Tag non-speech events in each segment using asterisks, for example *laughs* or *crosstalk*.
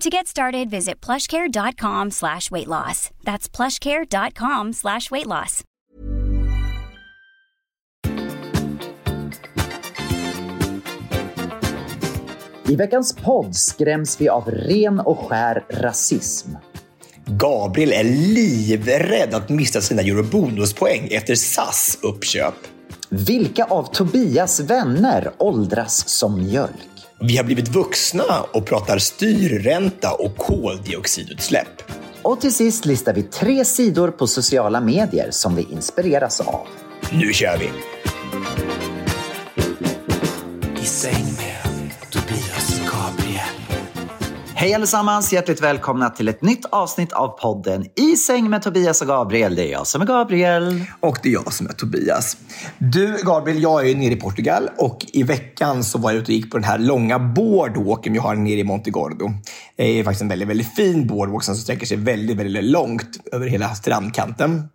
To get started, visit plushcare.com slash weight loss. That's plushcare.com slash weight loss. I veckans podd skräms vi av ren och skär rasism. Gabriel är livrädd att missa sina eurobonuspoäng efter SAS uppköp. Vilka av Tobias vänner åldras som mjölk? Vi har blivit vuxna och pratar styrränta och koldioxidutsläpp. Och till sist listar vi tre sidor på sociala medier som vi inspireras av. Nu kör vi! Hej allesammans! Hjärtligt välkomna till ett nytt avsnitt av podden I säng med Tobias och Gabriel. Det är jag som är Gabriel. Och det är jag som är Tobias. Du Gabriel, jag är nere i Portugal och i veckan så var jag ute och gick på den här långa boardwalken vi har nere i Montegordo. Det är faktiskt en väldigt, väldigt fin boardwalk som sträcker sig väldigt, väldigt långt över hela strandkanten.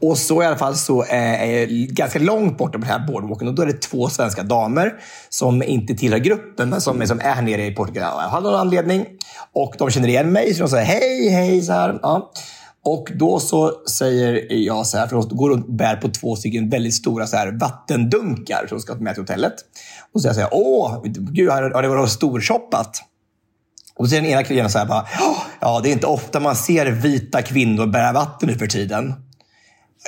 Och så i alla fall så eh, är jag ganska långt borta på den här boardwalken och då är det två svenska damer som inte tillhör gruppen men som, som är här nere i Portugal av någon anledning. Och de känner igen mig så de säger hej, hej så här. Ja. Och då så säger jag så här, för de går och bär på två stycken väldigt stora så här vattendunkar som de ska ta med till hotellet. Och så säger jag så här, åh, gud, har har det varit storshoppat? Och då säger den ena kvinnan så här bara, ja, det är inte ofta man ser vita kvinnor bära vatten nu för tiden.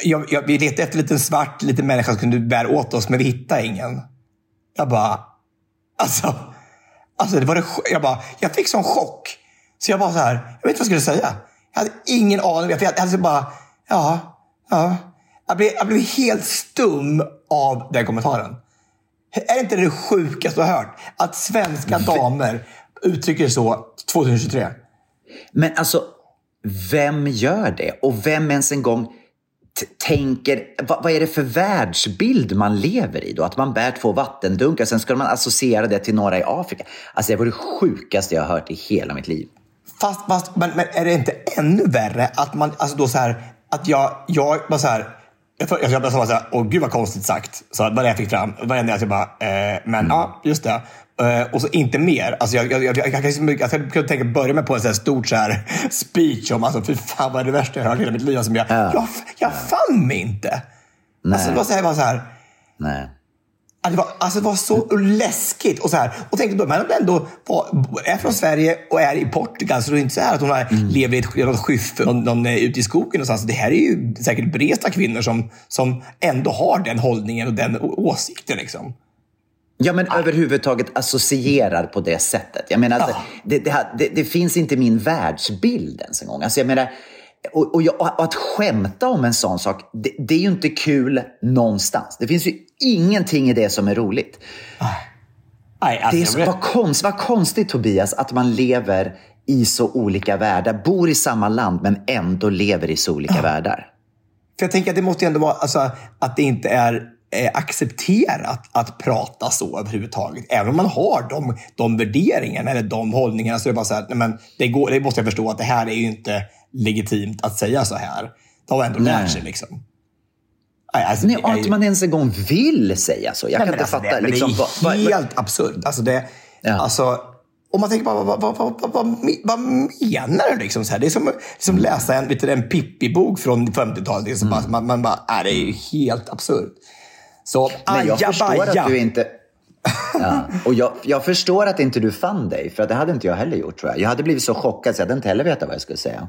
Jag, jag, vi letade efter en liten svart liten människa som kunde bära åt oss, men vi hittade ingen. Jag bara, alltså, alltså det var det, jag bara, jag fick sån chock. Så jag bara så här, jag vet inte vad jag skulle säga. Jag hade ingen aning. Jag, jag hade bara, ja, ja. Jag blev, jag blev helt stum av den kommentaren. Är det inte det sjukaste jag har hört? Att svenska damer uttrycker så 2023. Men alltså, vem gör det? Och vem ens en gång tänker... Vad, vad är det för världsbild man lever i då? Att man bär två vattendunkar, sen ska man associera det till några i Afrika. Alltså det var det sjukaste jag har hört i hela mitt liv. Fast, fast men, men är det inte ännu värre att man, alltså då så här, att jag, jag bara så här, jag, jag, jag bara åh gud vad konstigt sagt. Så vad jag fick fram, vad enda jag bara, eh, men ja, just det. Eh, och så inte mer. Alltså jag, jag, jag, jag, jag, jag, jag kunde tänka börja med på en så här stort så här *laughs* speech om, alltså fy fan vad är det värsta jag har hört hela mitt liv. Alltså, jag, jag, jag fann mig inte. Alltså det var så här, var så här Nej. Ja, Det var, alltså det var så läskigt. Och, så här, och tänkte då, men hon ändå var, är från Sverige och är i Portugal, så det är inte så här att hon har, lever i ett, något skyffe någon, någon, eh, ute i skogen någonstans. Det här är ju säkert bresta kvinnor som, som ändå har den hållningen och den åsikten. Liksom. Ja, men överhuvudtaget associerar på det sättet. Jag menar, alltså, det, det, det, det finns inte min världsbild ens en gång. Alltså, jag menar, och, och, jag, och att skämta om en sån sak, det, det är ju inte kul någonstans. Det finns ju ingenting i det som är roligt. Nej, alltså, Det är så, vad, konst, vad konstigt Tobias, att man lever i så olika världar. Bor i samma land men ändå lever i så olika världar. För jag tänker att det måste ju ändå vara alltså, att det inte är accepterat att prata så överhuvudtaget. Även om man har de, de värderingarna eller de hållningarna så är det bara så här, nej, men det, går, det måste jag förstå att det här är ju inte legitimt att säga så här. De har ändå Nej. lärt sig liksom. Nej, alltså, Nej, det och att man ens en gång vill säga så. Jag Nej, kan inte alltså, fatta. det, men liksom, det är vad- helt absurt. Alltså det, Ja. alltså, om man tänker bara, vad, vad, vad, vad, vad, vad menar du? Liksom så här? Det är som, att läsa en, en Pippi-bok från 50-talet. Det är som bara, man, man bara, äh, det är ju helt absurt. Så Men jag förstår ajabaja. att du inte... *laughs* Ja. Och jag, jag förstår att inte du fann dig, för det hade inte jag heller gjort tror jag. Jag hade blivit så chockad så jag hade inte heller vetat vad jag skulle säga.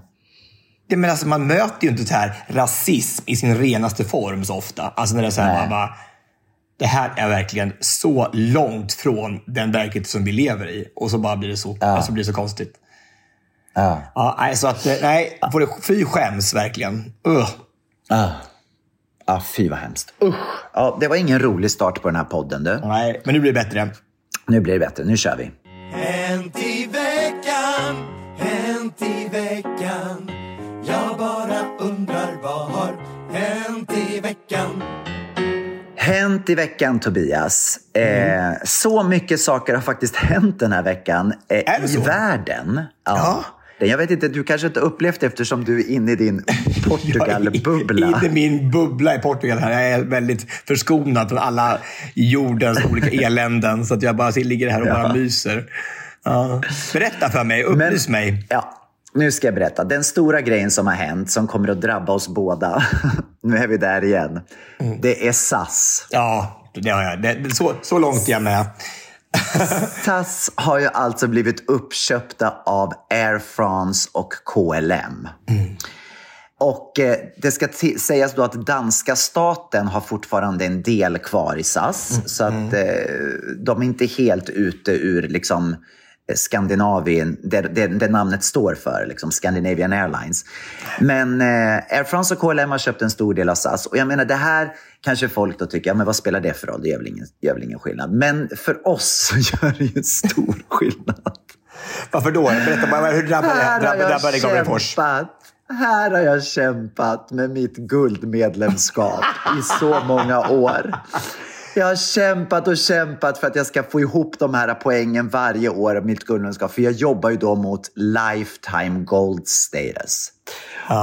det, men alltså, man möter ju inte så här rasism i sin renaste form så ofta. Alltså när det är så här, man bara, det här är verkligen så långt från den verklighet som vi lever i. Och så bara blir det så, alltså blir det så konstigt. Ja. Ja, nej, så att, eh, nej, får det, fy skäms verkligen. Ugh. Ah. Ah, fy vad hemskt. Usch. Ja, det var ingen rolig start på den här podden. Du. Nej, men nu blir det bättre. Nu blir det bättre. Nu kör vi. Hänt i veckan, hänt i veckan. Jag bara undrar vad har hänt i veckan? Hänt i veckan, Tobias. Eh, så mycket saker har faktiskt hänt den här veckan eh, Är det i så? världen. Ja. Jag vet inte, du kanske inte upplevt det eftersom du är inne i din *laughs* Portugal-bubbla. Är i min bubbla i Portugal. här. Jag är väldigt förskonad från alla jordens olika *laughs* eländen. Så att jag bara ligger här och bara myser. Ja. Berätta för mig, upplys mig. Ja, nu ska jag berätta. Den stora grejen som har hänt, som kommer att drabba oss båda. *laughs* nu är vi där igen. Mm. Det är SAS. Ja, det har jag. Det, så, så långt är jag med. *laughs* SAS har ju alltså blivit uppköpta av Air France och KLM. Och eh, det ska sägas då att danska staten har fortfarande en del kvar i SAS. Så att eh, de är inte helt ute ur liksom, eh, Skandinavien, det, det, det namnet står för, liksom Scandinavian Airlines. Men eh, Air France och KLM har köpt en stor del av SAS. Och jag menar, det här kanske folk då tycker, ja, men vad spelar det för roll? Det gör väl ingen, gör väl ingen skillnad. Men för oss så *laughs* gör det ju en stor *laughs* skillnad. Varför då? Berätta bara, hur drabbade det drabbade, jag drabbade det Gabriel Fors? kämpat. Här har jag kämpat med mitt guldmedlemskap i så många år. Jag har kämpat och kämpat för att jag ska få ihop de här poängen varje år av mitt guldmedlemskap. För jag jobbar ju då mot lifetime gold status.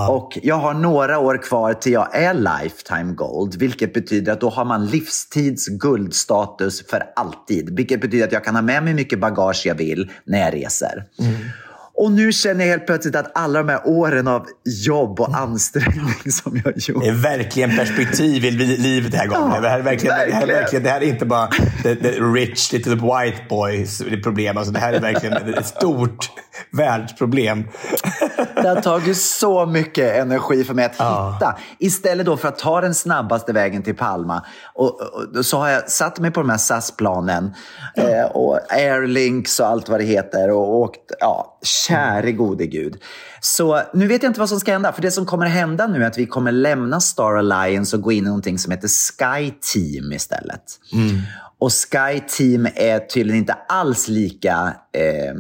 Och jag har några år kvar till jag är lifetime gold, vilket betyder att då har man livstids guldstatus för alltid. Vilket betyder att jag kan ha med mig mycket bagage jag vill när jag reser. Och nu känner jag helt plötsligt att alla de här åren av jobb och ansträngning som jag gjort. Det är verkligen perspektiv i li- livet det här gången. Ja, det, här är verkligen, det, här är verkligen. verkligen, det här är inte bara the, the rich little white boys problem. Alltså, det här är verkligen ett stort världsproblem. Det har tagit så mycket energi för mig att hitta. Istället då för att ta den snabbaste vägen till Palma. Och, och, så har jag satt mig på de här SAS-planen eh, och Airlinks och allt vad det heter och åkt, ja, käre gode gud. Så nu vet jag inte vad som ska hända. För det som kommer hända nu är att vi kommer lämna Star Alliance och gå in i någonting som heter Sky Team istället. Och Sky Team är tydligen inte alls lika, eh,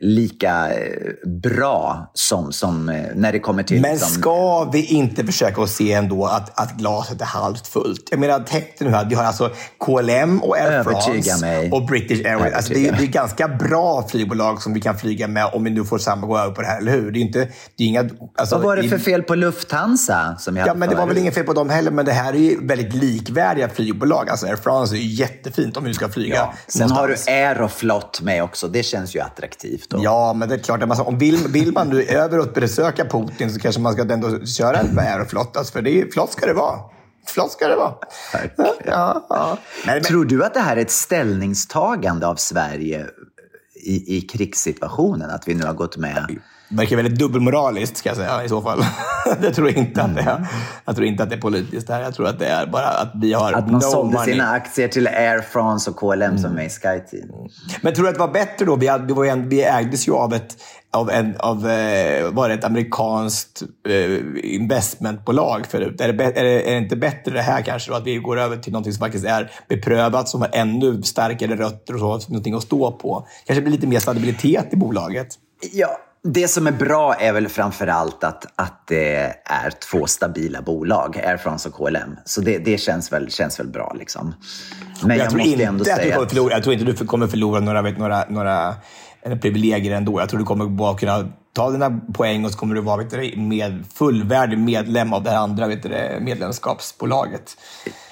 lika bra som, som eh, när det kommer till... Men ska vi inte försöka att se ändå att, att glaset är halvt fullt? Jag menar, tänk dig nu att vi har alltså KLM och Air France mig. och British Airways. Alltså det, är, det är ganska bra flygbolag som vi kan flyga med om vi nu får samma gå över på det här, eller hur? Det är inte, det är inga, alltså, vad var det för fel på Lufthansa? Som jag Ja, men det var väl inget fel på dem heller, men det här är ju väldigt likvärdiga flygbolag. Alltså Air France är ju jättefint om vi ska flyga Ja. Sen har du. Aeroflot med också. Det känns ju attraktivt. Då. Ja, men det är klart. man- Om vill, vill man nu över och besöka Putin så kanske man ska ändå köra med Aeroflot. Alltså, för det är, flott ska det vara. Flott ska det vara. Ja, ja. Men, men, Tror du att det här är ett ställningstagande av Sverige i, i krigssituationen? Att vi nu har gått med? Verkar väldigt dubbelmoraliskt, ska jag säga, i så fall. *laughs* det tror jag inte att det är. Jag tror inte att det är politiskt. Här. Jag tror att det är bara att vi har Att man no sålde money. sina aktier till Air France och KLM som är i SkyTeam. Men tror du att det var bättre då? Vi, hade, vi, var en, vi ägdes ju av ett, av en, av, eh, var det ett amerikanskt eh, investmentbolag förut. Är det, är, det, är det inte bättre det här kanske då? Att vi går över till något som faktiskt är beprövat, som har ännu starkare rötter och så, någonting att stå på. Kanske blir lite mer stabilitet i bolaget. Ja, det som är bra är väl framför allt att, att det är två stabila bolag, Air France och KLM. Så det, det känns, väl, känns väl bra. Liksom. Men jag, jag, tror inte att du kommer förlora, jag tror inte du kommer förlora några, vet, några, några eller privilegier ändå. Jag tror du kommer bara kunna ta dina poäng och så kommer du vara vet du, med, fullvärdig medlem av det här andra vet du, medlemskapsbolaget.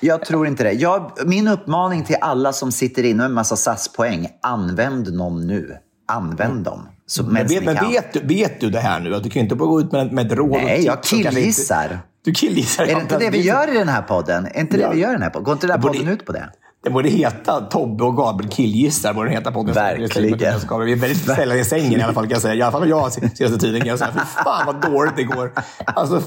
Jag tror inte det. Jag, min uppmaning till alla som sitter inne med en massa SAS-poäng, använd dem nu. Använd dem. Så, Men, vet, men vet, du- vet du det här nu? Du kan ju inte bara gå ut med, med ett råd Nej, jag killgissar. Du killgissar. Är det inte det vi gör i den här podden? Är inte det vi gör i den här podden? Går inte den här podden ut på det? Den borde heta Tobbe och Gabriel killgissar. Borde heta podden. Verkligen. Vi är väldigt sällan i sängen i alla fall. Kan jag säga. I alla fall jag senaste tiden. Kan jag säga. Fy fan vad dåligt det går. Alltså,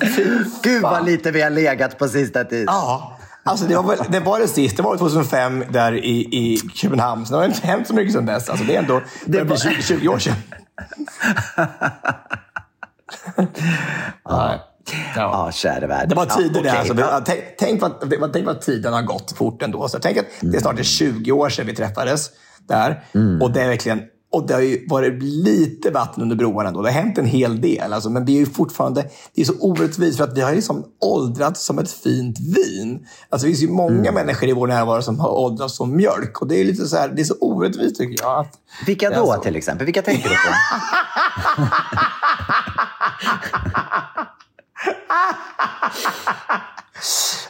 Gud vad lite vi har legat på sista tiden. Ja. Alltså det, var, väl- det var det sist. Det var 2005 där i, i Köpenhamn. Så det har inte hänt så mycket sedan dess. Alltså det är ändå det blir 20, 20 år sedan. *laughs* ja. Ja, käre värld. Det var tider det. okej. Alltså, det Ja. tänk, tänk, vad, tänk vad tiden har gått fort ändå. Så tänk att det är snart är 20 år sedan vi träffades där. Och det är verkligen och det har ju varit lite vatten under broarna ändå. Det har hänt en hel del. Alltså, men vi är ju fortfarande, det är så orättvist för att vi har liksom åldrats som ett fint vin. Alltså, det finns ju många människor i vår närvaro som har åldrats som mjölk. Och det är lite så här, det är så orättvist tycker jag. Att, Vilka det är då så. till exempel? Vilka tänker du på? *laughs* *laughs*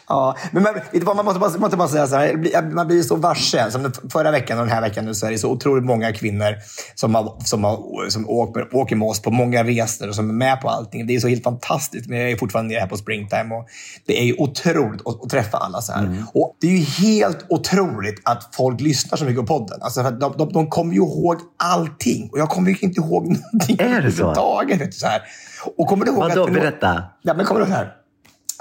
Ja, men man, vad, man måste bara, måste bara säga så här, man blir så varse. Som förra veckan och den här veckan nu så är det så otroligt många kvinnor som, har, som, har, som åker, åker med oss på många resor och som är med på allting. Det är så helt fantastiskt. Men jag är fortfarande nere här på springtime och det är ju otroligt att, att träffa alla så här. Och det är ju helt otroligt att folk lyssnar så mycket på podden. Alltså för de, de, de kommer ju ihåg allting och jag kommer ju inte ihåg *laughs* någonting Är det så? överhuvudtaget. Så här. Och kommer du ihåg Vadå? att- Berätta. Ja, men kommer du ihåg så här?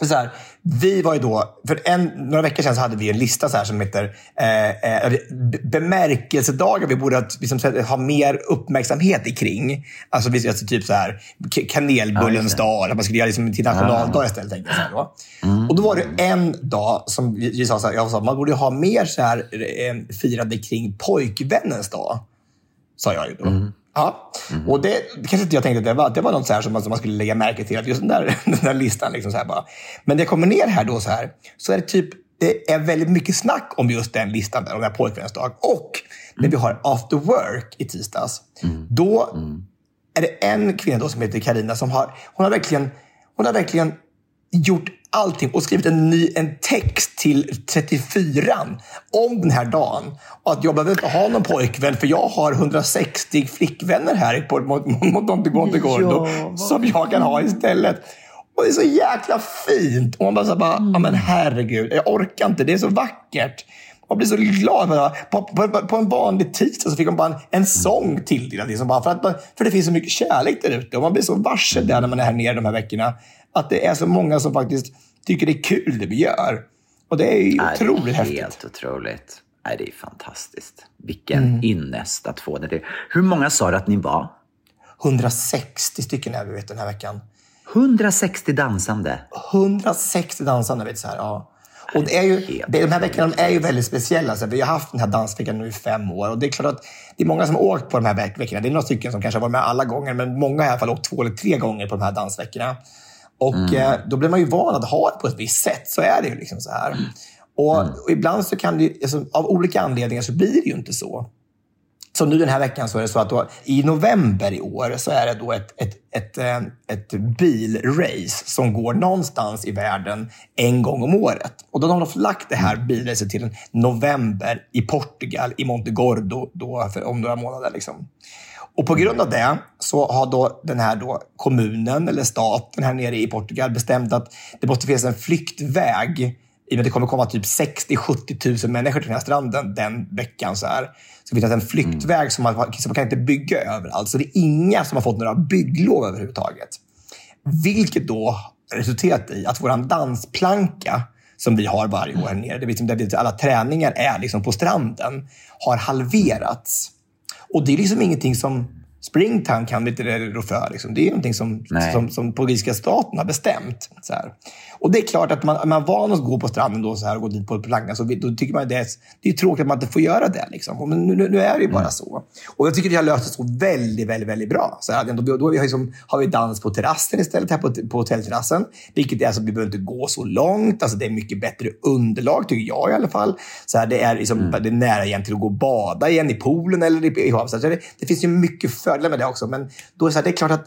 Så här, vi var ju då, för en, några veckor sedan så hade vi en lista så här som heter eh, eh, be- bemärkelsedagar vi borde ha, liksom, ha mer uppmärksamhet kring. Alltså, alltså typ så här, Ja, kanelbullens det. dag, att man skulle göra liksom till nationaldag istället. Tänkte jag då. Och då var det en dag som vi, vi sa så här, jag sa, man borde ha mer så här, eh, firande kring pojkvännens dag. Sa jag ju då. Ja. Och det, det kanske inte jag tänkte att det var. Det var något så här som man, som man skulle lägga märke till. Att just den där, *laughs* den där listan. Liksom så här bara. Men när jag kommer ner här då så här. Så är det typ, det är väldigt mycket snack om just den listan. Där, om den här pojkvännens dag. Och när vi har after work i tisdags. Då är det en kvinna då som heter Karina som har, hon har verkligen, hon har verkligen gjort allting och skrivit en ny en text till 34 om den här dagen. Och att jag behöver inte ha någon pojkvän för jag har 160 flickvänner här på mot, mot Monte Monte Gordo som jag kan ha istället. Och det är så jäkla fint. Och man bara, så bara ja men herregud, jag orkar inte. Det är så vackert. Man blir så glad. Bara. På, på, på en vanlig tisdag så fick man bara en, en sång tilldelad. Liksom bara för, att, för det finns så mycket kärlek där ute. Och man blir så varse där när man är här nere de här veckorna. Att det är så många som faktiskt tycker det är kul det vi gör. Och det är ju Nej, det är otroligt häftigt. Helt otroligt. Nej, det är fantastiskt. Vilken ynnest att få det till. Hur många sa du att ni var? 160 stycken är vi vet, den här veckan. 160 dansande. 160 dansande. Vet, du, så här, ja. Och det är ju, det, de här veckorna är ju väldigt speciella. Så här, vi har haft den här dansveckan nu i fem år. Och det är klart att det är många som har åkt på de här veck- veckorna. Det är några stycken som kanske har varit med alla gånger, men många har i alla fall åkt två eller tre gånger på de här dansveckorna. Och eh, då blir man ju van att ha det på ett visst sätt. Så är det ju. liksom så här. Och, och ibland så kan det, alltså, av olika anledningar så blir det ju inte så. Så nu den här veckan så är det så att då, i november i år så är det då ett, ett, ett, eh, ett bilrace som går någonstans i världen en gång om året. Och då har de lagt det här bilracet till en november i Portugal, i Montegordo, då för, om några månader. Liksom. Och på grund av det så har då den här då kommunen eller staten här nere i Portugal bestämt att det måste finnas en flyktväg i och med att det kommer komma typ 60-70 000 människor till den här stranden den veckan. Så här. Så det finns en flyktväg som man, som man kan inte bygga överallt. Så det är inga som har fått några bygglov överhuvudtaget. Vilket då resulterat i att vår dansplanka som vi har varje år här nere, det liksom där alla träningar är liksom på stranden, har halverats. Och det är liksom ingenting som Springtown kan inte rå för. Liksom. Det är någonting som, Nej. som, som portugisiska staten har bestämt. Så här. Och det är klart att man, är man van att gå på stranden då, så här, och gå dit på plankan, så vi- då tycker man det är, det är tråkigt att man inte får göra det. Liksom. Men nu, nu, är det ju bara så. Och jag tycker det har löst sig så väldigt, väldigt, väldigt bra. Så här, då, då har vi liksom, har vi dans på terrassen istället, här på, på hotellterrassen. Vilket är alltså, vi behöver inte gå så långt. Alltså, det är mycket bättre underlag, tycker jag i alla fall. Så här, det, är liksom, det är nära igen till att gå och bada igen i poolen eller i, i havet. Det, det finns ju mycket fördelar med det också. Men då är det, så här, det är klart att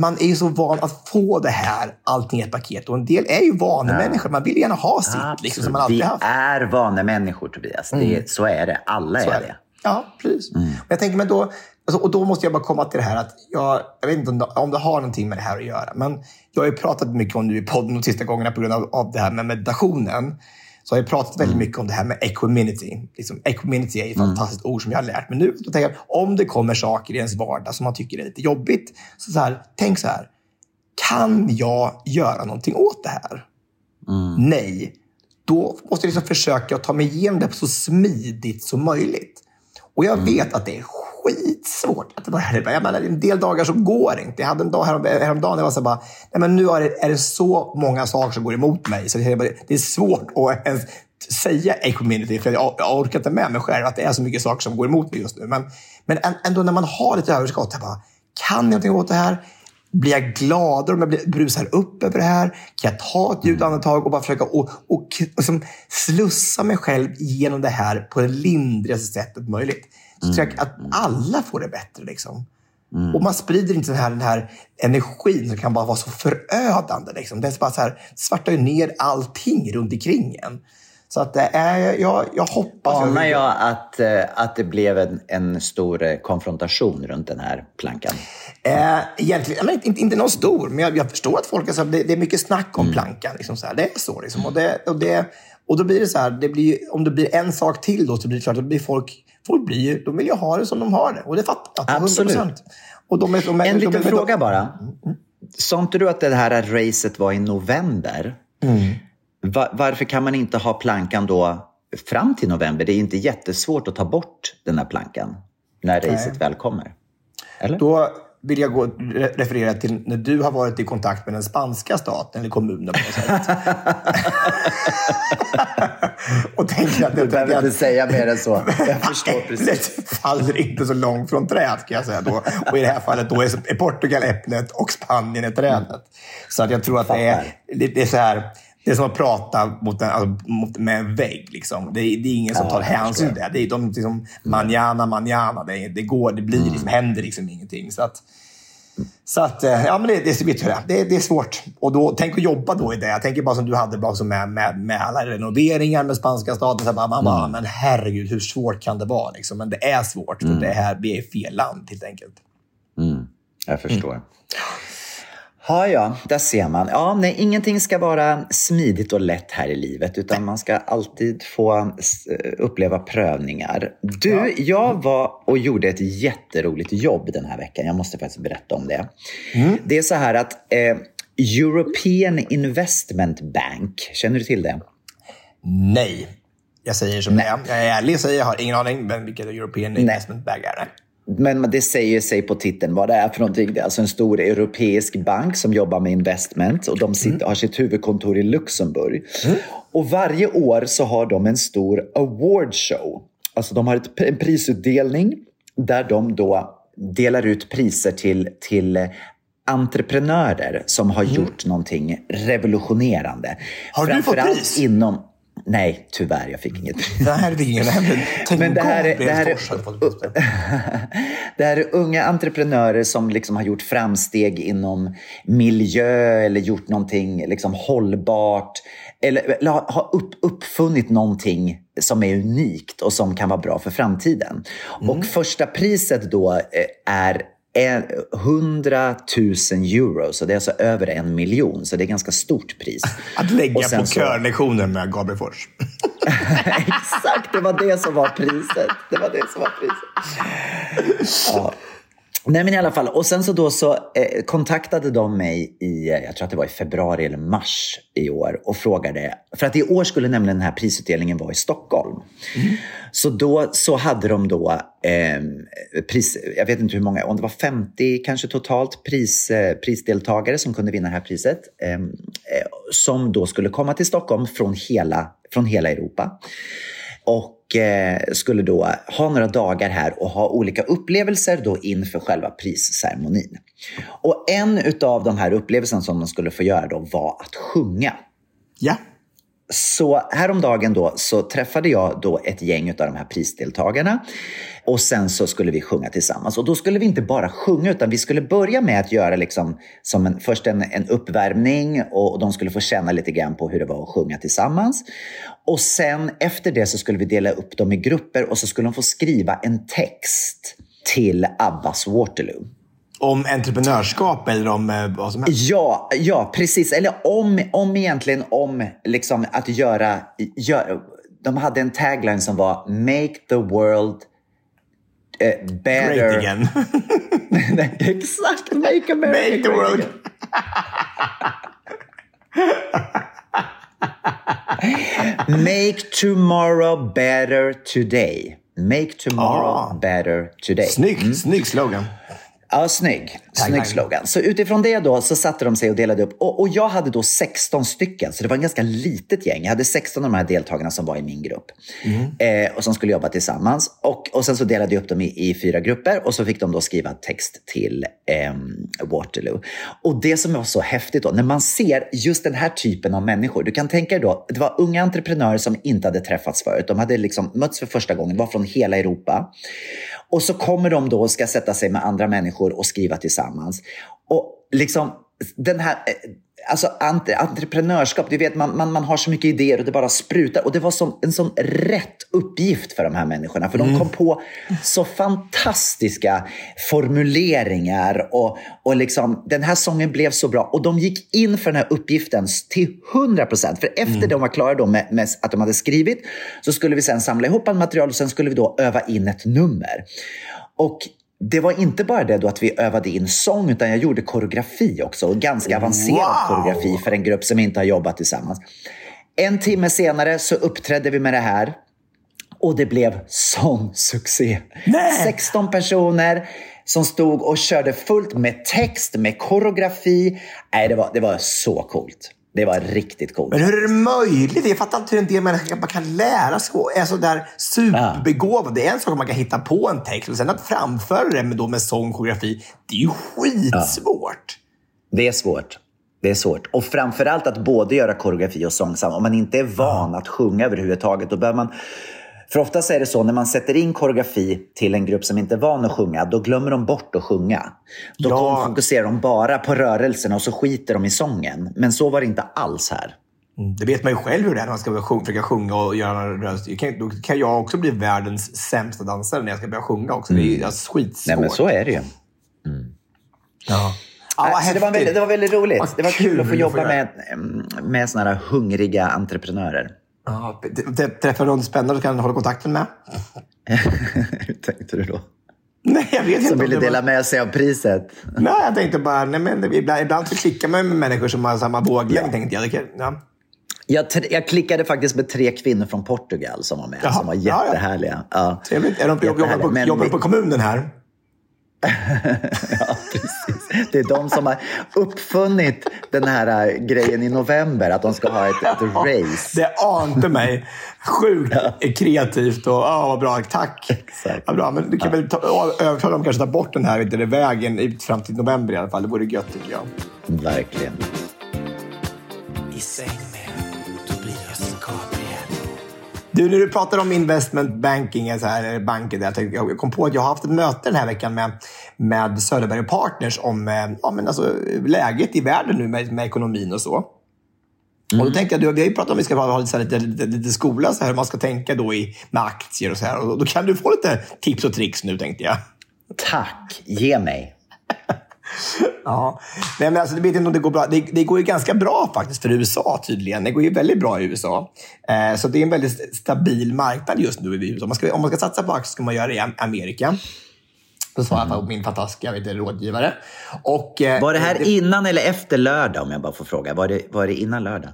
man är ju så van att få det här, allting i ett paket. Och en del är ju vanemänniskor. Man vill gärna ha sitt, liksom, som man alltid Vi haft. är vanemänniskor, Tobias. Det, så är det. Alla är är det. det. Ja, precis. Men jag tänker, men då, alltså, och då måste jag bara komma till det här att jag, jag vet inte om det, om det har någonting med det här att göra, men jag har ju pratat mycket om nu i podden de sista gångerna på grund av, av det här med meditationen. Så har jag pratat väldigt mycket om det här med equanimity. Liksom, equanimity är ett fantastiskt ord som jag har lärt mig nu. Så tänker jag, om det kommer saker i ens vardag som man tycker är lite jobbigt, så, så här, tänk så här. Kan jag göra någonting åt det här? Nej. Då måste jag liksom försöka ta mig igenom det så smidigt som möjligt. Och jag vet att det är skitsvårt. Att det bara, jag menar, en del dagar så går det inte. Jag hade en dag härom, häromdagen jag var så här bara, nej men nu är det, är det så många saker som går emot mig. Så det är, bara- det är svårt att ens säga equanimity, för jag, jag orkar inte med mig själv att det är så mycket saker som går emot mig just nu. Men, men ändå när man har lite överskott, jag bara, kan jag någonting åt det här? Blir jag gladare om jag brusar upp över det här? Kan jag ta ett djupt andetag och bara försöka och, och, och och slussa mig själv genom det här på det lindrigaste sättet möjligt? Så tror jag att alla får det bättre. Liksom. Och man sprider inte den här, den här energin som kan bara vara så förödande. Liksom. Det är bara så här, svartar ju ner allting runt omkring en. Så att är, jag, jag hoppas... Anar jag att, eh, att det blev en, en stor eh, konfrontation runt den här plankan? Eh, egentligen, men inte, inte någon stor, men jag, jag förstår att folk är så här, det, det är mycket snack om plankan. Liksom så här. Det är så. Liksom. Och, det, och, det, och då blir det så här, det blir, om det blir en sak till då, så blir det klart, då blir folk, folk blir, de vill ju ha det som de har det. Och det fattar jag. Absolut. 100%. Och de är, de är, En de liten är, fråga bara. Sa inte du att det här racet var i november? Va- varför kan man inte ha plankan då fram till november? Det är inte jättesvårt att ta bort den här plankan när racet väl kommer. Eller? Då vill jag gå, re- referera till när du har varit i kontakt med den spanska staten eller kommunen på något sätt. *laughs* och tänker att, Du behöver inte säga mer än så. Jag *laughs* förstår precis. faller inte så långt från trädet kan jag säga då. Och i det här fallet då är Portugal äpplet och Spanien är trädet. Så att jag tror att det är, det är så här. Det är som att prata mot en, alltså, mot, med en vägg. Liksom. Det, är, det är ingen som Ja, tar hänsyn till det. Det är de liksom, manana, manana. Det, det går, det blir, liksom, händer liksom ingenting. Så att, så att, eh, ja men det, det, vet det, det, är svårt. Och då, tänk att jobba då i det. Jag tänker bara som du hade bara som med, med, med alla renoveringar med spanska staten. Så bara, man bara, men herregud, hur svårt kan det vara? Liksom? Men det är svårt, för det här, vi är i fel land helt enkelt. Jag förstår. Ja, ja, där ser man. Ja, nej, ingenting ska vara smidigt och lätt här i livet, utan man ska alltid få s- uppleva prövningar. Du, jag var och gjorde ett jätteroligt jobb den här veckan. Jag måste faktiskt berätta om det. Det är så här att eh, European Investment Bank, känner du till det? Nej. Jag säger som det är. Jag är ärlig och säger jag har ingen aning men vilket European Investment Bag är. Men det säger sig på titeln vad det är för någonting. Det är alltså en stor europeisk bank som jobbar med investment och de sitter, har sitt huvudkontor i Luxemburg. Och varje år så har de en stor award show. Alltså de har ett, en prisutdelning där de då delar ut priser till, till entreprenörer som har gjort någonting revolutionerande. Har du fått pris? Inom, nej, tyvärr, jag fick inget pris. Det här är ingen Tänk Men det här är- det här är-. *laughs* Det här är unga entreprenörer som liksom har gjort framsteg inom miljö eller gjort någonting liksom hållbart. Eller, eller har upp, uppfunnit någonting som är unikt och som kan vara bra för framtiden. Och första priset då eh, är 100 000 euro, så det är alltså över en miljon. Så det är ganska stort pris. *laughs* Att lägga på så- körlektionen med Gabriel Fors. *laughs* Exakt, det var det som var priset. Det var det som var priset. *laughs* Ja. Nej men i alla fall, och sen så då så eh, kontaktade de mig i, eh, jag tror att det var i februari eller mars i år och frågade, för att i år skulle nämligen den här prisutdelningen vara i Stockholm. Så då så hade de då, eh, pris, jag vet inte hur många, om det var 50 kanske totalt pris, eh, prisdeltagare som kunde vinna det här priset. Eh, eh, som då skulle komma till Stockholm från hela, från hela Europa och Eh, skulle då ha några dagar här och ha olika upplevelser då inför själva prisceremonin. Och en utav de här upplevelserna som de skulle få göra då var att sjunga. Ja. Så häromdagen då så träffade jag då ett gäng av de här prisdeltagarna och sen så skulle vi sjunga tillsammans. Och då skulle vi inte bara sjunga utan vi skulle börja med att göra liksom som en, först en, en uppvärmning och de skulle få känna lite grann på hur det var att sjunga tillsammans. Och sen efter det så skulle vi dela upp dem i grupper och så skulle de få skriva en text till Abbas Waterloo. Om entreprenörskap eller om eh, vad som helst? Ja, ja precis. Eller om, om egentligen om liksom att göra, gör, De hade en tagline som var Make the world eh, better. Great again. *laughs* Exakt, make America Make the world. again. Make tomorrow better today. Make tomorrow Ah. better today. Snygg, snygg slogan. Ja, snygg. Tagline. Snygg slogan. Så utifrån det då så satte de sig och delade upp. Och, och jag hade då 16 stycken, så det var en ganska litet gäng. Jag hade 16 av de här deltagarna som var i min grupp. Eh, och som skulle jobba tillsammans. Och, och sen så delade jag upp dem i, i fyra grupper och så fick de då skriva text till ehm, Waterloo. Och det som var så häftigt då, när man ser just den här typen av människor. Du kan tänka dig då, det var unga entreprenörer som inte hade träffats förut. De hade liksom mötts för första gången, var från hela Europa. Och så kommer de då och ska sätta sig med andra människor och skriva tillsammans. Och liksom den här... Eh, Alltså entre, entreprenörskap, du vet man, man, man har så mycket idéer och det bara sprutar. Och det var som, en sån rätt uppgift för de här människorna. För de kom på så fantastiska formuleringar. Och, och liksom, den här sången blev så bra. Och de gick in för den här uppgiften till 100 procent. För efter de var klara då med, med att de hade skrivit så skulle vi sen samla ihop all material och sen skulle vi då öva in ett nummer. Och det var inte bara det då att vi övade in sång, utan jag gjorde koreografi också. Och ganska avancerad Wow! koreografi för en grupp som inte har jobbat tillsammans. En timme senare så uppträdde vi med det här. Och det blev sån succé. Nej! 16 personer som stod och körde fullt med text, med koreografi. Nej, det var, det var så coolt. Det var riktigt coolt. Men hur är det möjligt? Jag fattar inte hur en del människor man kan lära sig och är så där superbegåvad. Det är en sak om man kan hitta på en text och sen att framföra det med, då med sång och koreografi. Det är ju skitsvårt. Det är svårt. Det är svårt. Och framförallt att både göra koreografi och sång samma. Om man inte är van att sjunga överhuvudtaget, då behöver man... För oftast är det så när man sätter in koreografi till en grupp som inte är van att sjunga, då glömmer de bort att sjunga. Då Ja. fokuserar de bara på rörelserna och så skiter de i sången. Men så var det inte alls här. Mm, Det vet man ju själv hur det är när man ska sjunga, försöka sjunga och göra en röst. Kan, då kan jag också bli världens sämsta dansare när jag ska börja sjunga också. Det är alltså, skitsvårt. Nej, men så är det ju. Ja. Ja, så det, var väldigt, det var väldigt roligt. Vad det var kul att få kul jobba med, mm, med såna här hungriga entreprenörer. Ja, träffar du någon spännande du kan hålla kontakten med? *laughs* Hur tänkte du då? Nej, jag vet inte. Som om ville dela med sig av priset. Nej, jag tänkte bara, nej, men ibland, ibland så klickar man med människor som har samma våglängd, tänkte jag. Ja. Jag, jag klickade faktiskt med tre kvinnor från Portugal som var med, Jaha, som var ja, ja. jättehärliga. Ja. Trevligt. Är de på, jobbar, Jättehärliga. på, jobbar vi- på kommunen här? *laughs* ja, precis. Det är de som har uppfunnit den här äh, grejen i november, att de ska ha ett, ett race. Det ante mig. Sjukt kreativt och ja, vad bra. Tack. Exakt. Ja, bra, men du kan väl ta, övertala dem kanske ta bort den här du, vägen fram till november i alla fall. Det vore gött tycker jag. Verkligen. I säng Du, när du pratar om investment banking, alltså här, banker, där, jag kom på att jag har haft ett möte den här veckan med, med Söderberg Partners om eh, ja, men alltså, läget i världen nu med, med ekonomin och så. Och då tänkte jag, du, vi har ju pratat om att vi ska ha lite, så lite, lite, lite skola, så här, hur man ska tänka då i, med aktier och så här. Och då kan du få lite tips och tricks nu, tänkte jag. Tack, ge mig. *laughs* Ja, Nej, men alltså, det, vet inte om det, går bra. Det, det går ju ganska bra faktiskt för USA tydligen. Det går ju väldigt bra i USA. Eh, så det är en väldigt stabil marknad just nu i USA. Man ska, om man ska satsa på aktier ska man göra det i Am- Amerika. Så sa jag min fantastiska vet rådgivare. Och, eh, Var det här innan eller efter lördag, om jag bara får fråga? Var det, var det innan lördag?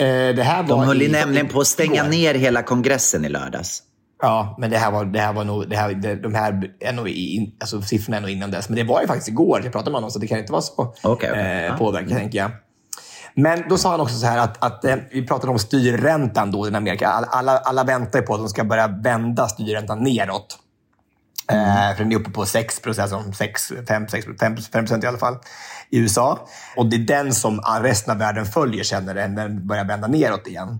eh, det här var De höll i- nämligen på att stänga igår. ner hela kongressen i lördags. Ja, men det här var, det här var nog, det här, det, de här är nog in, alltså, siffrorna är nog innan dess. Men det var ju faktiskt igår jag pratade med honom, så det kan inte vara så Okej, okej. eh, påverkat, tänker jag. Men då sa han också så här att, att eh, vi pratade om styrräntan då i Amerika. Alla, alla, väntar på att de ska börja vända styrräntan neråt. Eh, för den är uppe på 6 procent, alltså 6, 5, 6, 5, 5 procent i alla fall, i USA. Och det är den som resten av världen följer sen när den börjar vända neråt igen.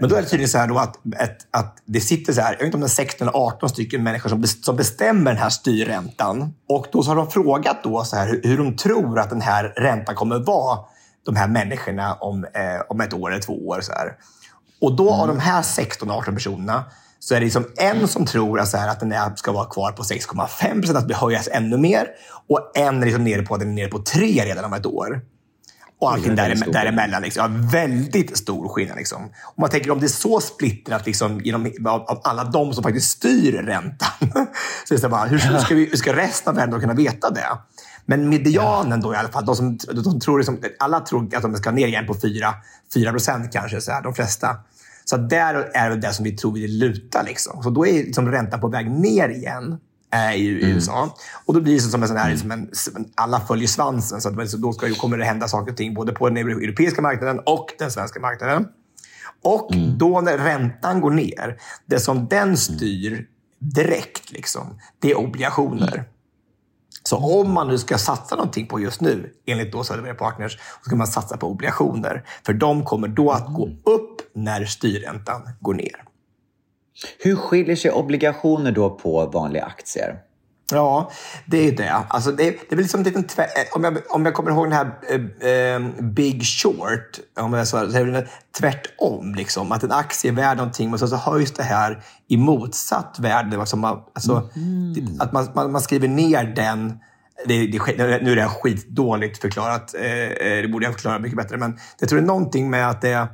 Men då är det tydligen så här då att, att, att det sitter så här, jag vet inte om det är 16 eller 18 stycken människor som, som bestämmer den här styrräntan. Och då har de frågat då så här, hur, de tror att den här räntan kommer vara, de här människorna, om, eh, om ett år eller två år. Så här. Och då av de här 16-18 personerna så är det liksom en som tror att, så här, att den är, ska vara kvar på 6,5 procent, att höjas ännu mer. Och en är liksom nere på att den är nere på 3 redan om ett år. Och allting är där, stor däremellan. Liksom. Ja, väldigt stor skillnad. Liksom. Om man tänker om det är så splittrat liksom, genom, av, av alla de som faktiskt styr räntan. *laughs* så är det så bara, hur, ska vi, hur ska resten av världen då kunna veta det? Men medianen då i alla fall, de som, de tror liksom, alla tror att de ska ner igen på 4, 4 procent kanske, så här, de flesta. Så där är det det som vi tror vi lutar. Liksom. Så då är liksom räntan på väg ner igen eh, i Mm. USA. Och då blir det som en sån här, som en, som en, alla följer svansen. Så att, då ska, kommer det hända saker och ting både på den europeiska marknaden och den svenska marknaden. Och Mm. då när räntan går ner, det som den styr direkt, liksom, det är obligationer. Så om man nu ska satsa någonting på just nu, enligt då Söderberg Partners, så ska man satsa på obligationer. För de kommer då att gå upp när styrräntan går ner. Hur skiljer sig obligationer då på vanliga aktier? Ja, det är det. Alltså det, det är väl liksom en liten tvär, om, jag, om jag kommer ihåg den här eh, eh, Big Short, om jag så, så är det tvärtom. Liksom, att en aktie är värd någonting, men så, så höjs det här i motsatt värde. Alltså man, alltså, det, att man, man, man skriver ner den det, det, nu är det här skitdåligt förklarat. Eh, eh, det borde jag förklara mycket bättre. Men jag tror det är någonting med att det...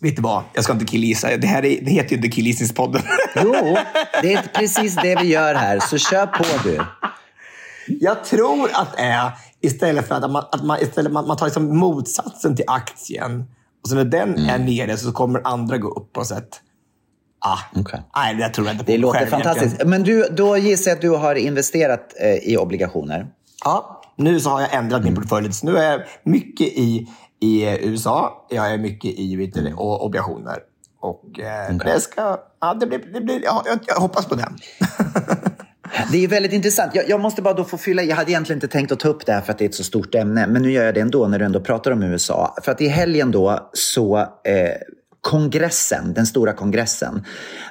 Vet du vad? Jag ska inte killgissa. Det, här är, det heter ju inte Killgissningspodden. *laughs* Jo, det är precis det vi gör här, så kör på du. Jag tror att det är istället för att man, att man, istället, man, man tar liksom motsatsen till aktien. Och så när den är nere så kommer andra gå upp på sätt. Ah, Okej. Nej, det tror jag inte på Det låter själv fantastiskt. egentligen. Men du, då gissar jag att du har investerat eh, i obligationer. Ja, nu så har jag ändrat min portfölj. Så nu är jag mycket i, i USA. Jag är mycket i du, och obligationer. Och eh, det ska... Ja, det blir, det blir, ja, jag, jag hoppas på den. *laughs* Det är väldigt intressant. Jag, jag måste bara då få fylla. Jag hade egentligen inte tänkt att ta upp det här för att det är ett så stort ämne. Men nu gör jag det ändå när du ändå pratar om USA. För att i helgen då så eh, kongressen, den stora kongressen,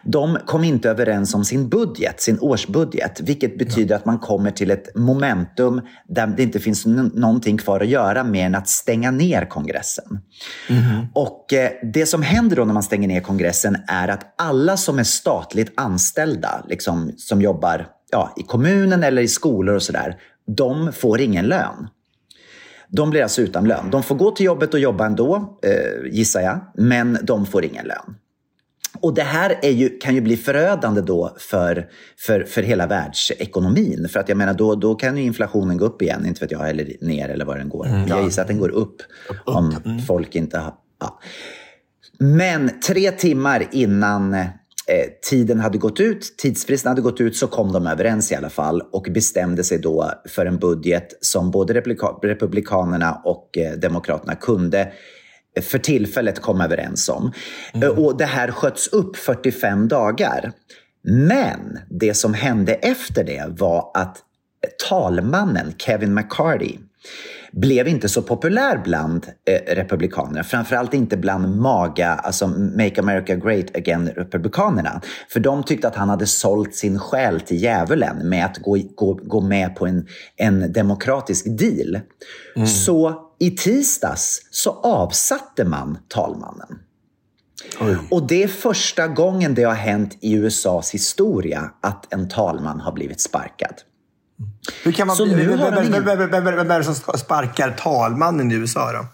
de kom inte överens om sin budget, sin årsbudget. Vilket betyder att man kommer till ett momentum där det inte finns någonting kvar att göra mer än att stänga ner kongressen. Och eh, det som händer då när man stänger ner kongressen är att alla som är statligt anställda, liksom, som jobbar ja, i kommunen eller i skolor och sådär, de får ingen lön. De blir alltså utan lön. De får gå till jobbet och jobba ändå, eh, gissar jag, men de får ingen lön. Och det här är ju, kan ju bli förödande då för, för, för hela världsekonomin. För att jag menar, då, då kan ju inflationen gå upp igen, inte vet jag, eller ner eller vad den går. Jag gissar att den går upp om folk inte har... Ja. Men tre timmar innan eh, tiden hade gått ut, tidsfristen hade gått ut, så kom de överens i alla fall och bestämde sig då för en budget som både republika- Republikanerna och eh, Demokraterna kunde eh, för tillfället komma överens om. Eh, Och det här sköts upp 45 dagar. Men det som hände efter det var att talmannen Kevin McCarthy blev inte så populär bland eh, republikanerna. Framförallt inte bland MAGA, alltså Make America Great Again-republikanerna. För de tyckte att han hade sålt sin själ till djävulen med att gå, gå, gå med på en, en demokratisk deal. Så i tisdags så avsatte man talmannen. Och det är första gången det har hänt i USAs historia att en talman har blivit sparkad. Hur kan man, Så nu vem, har de ingen- vem är det som sparkar talmannen i USA då?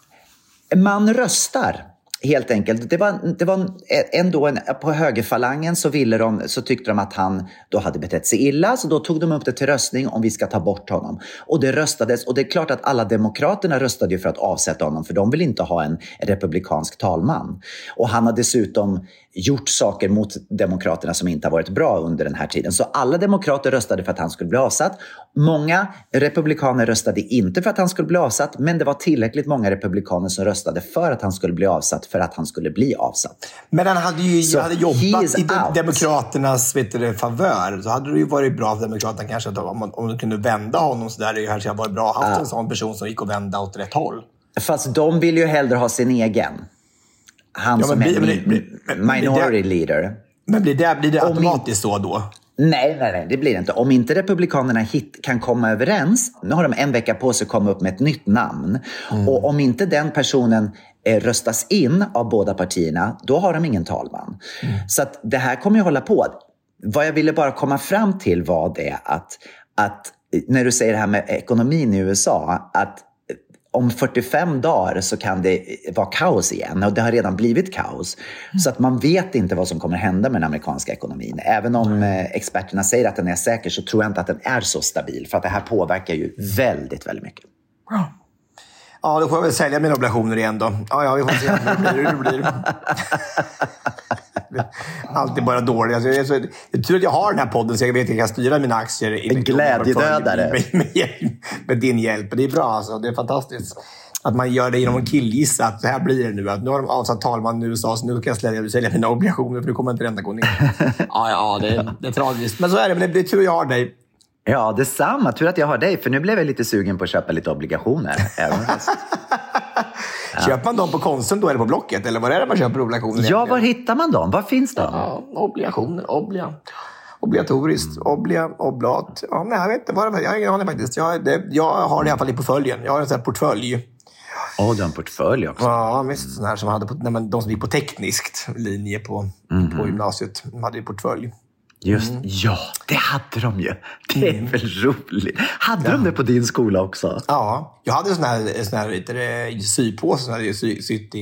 Man röstar helt enkelt. Det var, det var ändå en, på högerfalangen så, ville de, så tyckte de att han då hade betett sig illa, så då tog de upp det till röstning om vi ska ta bort honom. Och det röstades, och det är klart att alla demokraterna röstade ju för att avsätta honom, för de vill inte ha en republikansk talman. Och han har dessutom gjort saker mot demokraterna som inte har varit bra under den här tiden. Så alla demokrater röstade för att han skulle bli avsatt. Många republikaner röstade inte för att han skulle bli avsatt, men det var tillräckligt många republikaner som röstade för att han skulle bli avsatt, för att han skulle bli avsatt. Men han hade ju Så hade jobbat i de. Demokraternas vet du, favör. Så hade det ju varit bra för Demokraterna kanske att om, man, om de kunde vända honom så där. Det kanske varit bra att ha en sån person som gick och vända åt rätt håll. Fast de vill ju hellre ha sin egen. Han Ja, som blir- är min- men- men- minority det- leader. Men blir det, blir det Om automatiskt så då? Nej, nej, nej, det blir det inte. Om inte Republikanerna hit, kan komma överens, nu har de en vecka på sig att komma upp med ett nytt namn. Och om inte den personen eh, röstas in av båda partierna, då har de ingen talman. imorgon. Så att det här kommer ju hålla på. Vad jag ville bara komma fram till var det att, att när du säger det här med ekonomin i USA, att om 45 dagar så kan det vara kaos igen och det har redan blivit kaos. Så att man vet inte vad som kommer hända med den amerikanska ekonomin. Även om eh, experterna säger att den är säker så tror jag inte att den är så stabil för att det här påverkar ju väldigt, väldigt mycket. Ja, då får jag väl sälja mina obligationer igen då. Ja, ja, vi får se hur det blir. Det. *laughs* Alltid bara dåligt. Alltså, det, så, det är tur att jag har den här podden så jag vet att jag kan styra mina aktier. i En glädjedödare. Med, med, med, med din hjälp. Det är bra alltså. Det är fantastiskt. Att man gör det genom att killgissa att så här blir det nu. Att nu har de avsatt talman i USA, så nu kan jag sälja, sälja mina obligationer för nu kommer inte räntan gå ner. *laughs* ja, ja, det, är- det är tragiskt. Men så är det. Men det är tur jag har dig. Ja, detsamma. Tur att jag har dig, för nu blev jag lite sugen på att köpa lite obligationer. *laughs* Även fast... Köper man dem på Konsum då eller på Blocket? Eller var är det man köper obligationer? Ja, egentligen? var hittar man dem? Var finns de? Ja, obligationer, oblia. Obligatoriskt, oblia, oblat. Ja, nej, jag vet inte. Vad det. Jag har ingen aning faktiskt. Jag, det, jag har det i alla fall i portföljen. Jag har en sån här portfölj. Åh, du har en portfölj också. Ja, visst. Sån här som hade på, nej, men de som gick på tekniskt linje på, på gymnasiet. De hade ju portfölj. Just Mm. Ja, det hade de ju. Det är väl roligt. Hade de det på din skola också? Ja, jag hade en sån här, sån här sypåse som jag hade sy, sytt i,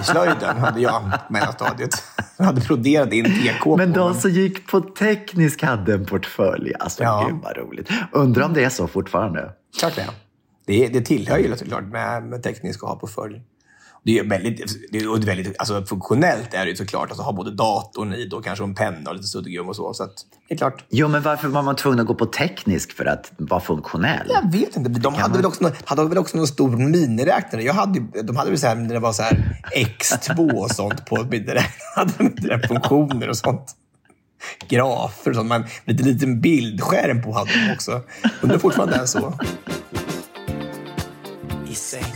i slöjden. hade jag på mellanstadiet. Jag hade broderat in TK Men på de som gick på teknisk hade en portfölj. Alltså, Ja. gud vad roligt. Undrar om det är så fortfarande. Klart det. Det, det tillhör ju såklart med, med teknisk att ha portfölj. Det är väldigt, det är det väldigt alltså funktionellt är det ju såklart. Alltså ha både datorn i och kanske en penna och lite suddgum och så. Så att, det är klart. Jo, men varför var man tvungen att gå på teknisk för att vara funktionell? Jag vet inte. De hade väl, också, någon- hade väl också någon stor miniräknare. Jag hade, de hade väl så här, när det var så här X2 och sånt på miniräknaren. *laughs* hade de inte det, funktioner och sånt. Grafer och sånt. Men lite liten bildskärm på hade de också. Undrar fortfarande är så. I säng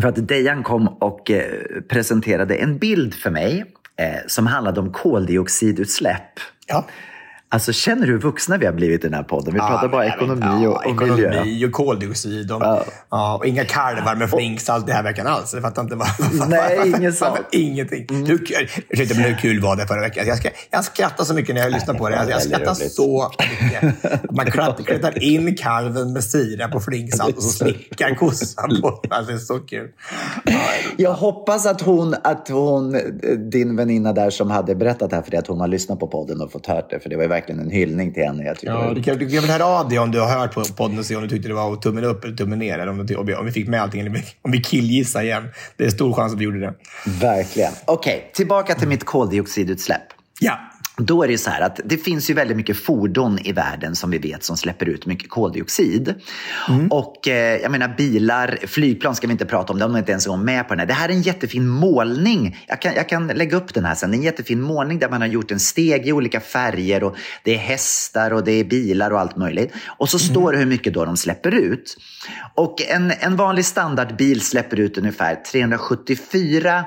för att Dejan kom och eh, presenterade en bild för mig eh, som handlade om koldioxidutsläpp. Ja. Alltså känner du hur vuxna vi har blivit i den här podden? Vi pratar Ja, bara jag vet- ekonomi och, ja, och miljö. Ekonomi och koldioxid. Och, ja. och inga kalvar med flingsalt den här veckan alls. Jag fattar inte vad... Nej, inget sånt. *laughs* Ingenting. Hur, kul- ursäkta, men hur kul var det förra veckan? Jag, ska, jag skrattar så mycket när jag lyssnar på det. Jag, jag skrattar så mycket. Man *laughs* krat- krattar in kalven med sirap och flingsalt och så slickar kossan på. Alltså, det är så kul. Jag hoppas att hon, att hon, eh, din väninna där som hade berättat det här för dig, att hon har lyssnat på podden och fått hört det. För det var verkligen en hyllning till henne. Jag tycker det Ja, du kan, du kan väl höra av dig om du har hört på podden och se om du tyckte det var tummen upp eller tummen ner. Eller om, du, om, vi, fick med allting. Eller om vi killgissar igen. Det är stor chans att vi gjorde det. Verkligen. Okej, tillbaka till mitt koldioxidutsläpp. Ja. Då är det så här att det finns ju väldigt mycket fordon i världen som vi vet som släpper ut mycket koldioxid. Och eh, jag menar bilar, flygplan ska vi inte prata om, de är inte ens med på den här. Det här är en jättefin målning. Jag kan, jag kan lägga upp den här sen. Det är en jättefin målning där man har gjort en steg i olika färger och det är hästar och det är bilar och allt möjligt. Och så står det hur mycket då de släpper ut. Och en, en vanlig standardbil släpper ut ungefär 374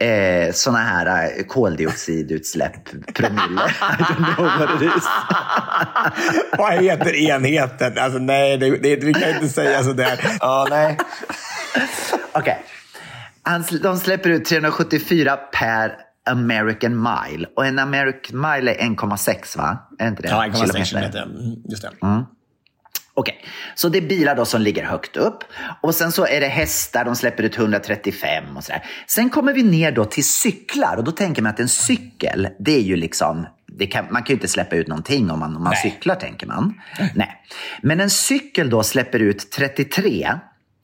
eh, såna här eh, koldioxidutsläpp, promille. *laughs* I don't know what it is. *laughs* Vad heter enheten? Alltså nej, det, det, vi kan inte säga sådär. Ja, nej. Okej. Han sl- De släpper ut 374 per American mile. Och en American mile är 1,6 va? Är inte det? Ja, 1,6 kilometer. Mm, Just det. Okej, så det är bilar då som ligger högt upp. Och sen så är det hästar, de släpper ut 135 och sådär. Sen kommer vi ner då till cyklar och då tänker man att en cykel, det är ju liksom, kan, man kan ju inte släppa ut någonting om man, om man Nej. cyklar tänker man. Nej. Men en cykel då släpper ut 33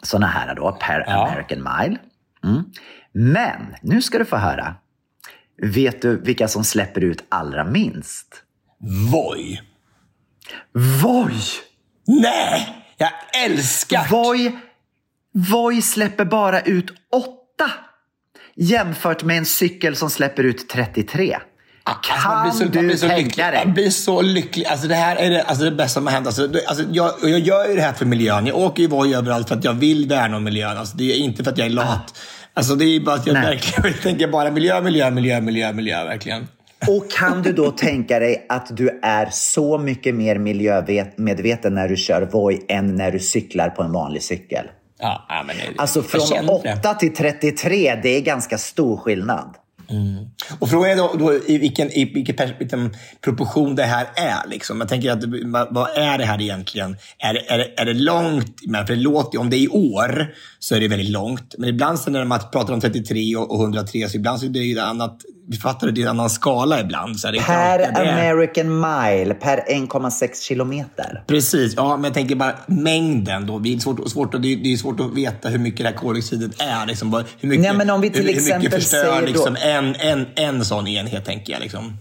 sådana här då per Ja. American mile. Mm. Men, nu ska du få höra. Vet du vilka som släpper ut allra minst? Voi. Voi! Nej! Jag älskar... Voi, Voi släpper bara ut 8 jämfört med en cykel som släpper ut 33. Kan Alltså, blir så, du så lycklig. tänka dig? Jag blir så lycklig. Alltså, det här är det, alltså, det bästa som har hänt. Alltså, det, alltså, jag, jag gör ju det här för miljön. Jag åker ju Voi överallt för att jag vill värna om miljön. Alltså, det är inte för att jag är lat. Alltså, det är bara att jag Nej. verkligen jag *laughs* tänker bara miljö, miljö, miljö, miljö, miljö. Verkligen. Och kan du då tänka dig att du är så mycket mer miljömedveten när du kör Voi än när du cyklar på en vanlig cykel? Ja, ja, men Alltså jag från känner det. 8 till 33, det är ganska stor skillnad. Och frågan är då, då i vilken, i vilken vilken proportion det här är. Liksom. Jag tänker att, vad är det här egentligen? Är det, är det, är det långt? Men för det låter, om det är i år så är det väldigt långt. Men ibland så när man pratar om 33 och och 103 så ibland så är det ju annat, vi fattar det, är en annan skala ibland. Så Per American mile, per 1,6 kilometer. Precis, ja, men jag tänker bara mängden. Då. Det, är svårt, svårt, att- det, är, det är svårt att veta hur mycket det här koldioxidet är. Liksom. Hur mycket, Nej, men om vi till hur, hur mycket förstör då- liksom, en, en, en sån enhet, tänker jag. Liksom.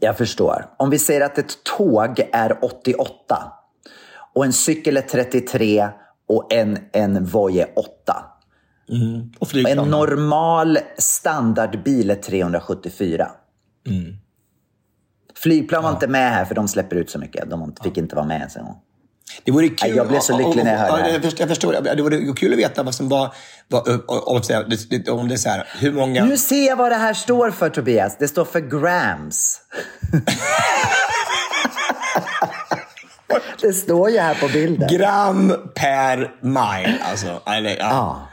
Jag förstår. Om vi säger att ett tåg är 88 och en cykel är 33 och en, en Voi är 8. Och flygplan. En normal standardbil är 374. Flygplan var inte med här för de släpper ut så mycket. De fick inte vara med ens en gång. Det vore kul. Jag blev så lycklig när jag hörde ja, det. Förstår, jag förstår. Det vore kul att veta vad som var... om det är så här, hur många... Nu ser jag vad det här står för Tobias. Det står för grams. *laughs* det står ju här på bilden. Gram per mile. Alltså, eller, ja.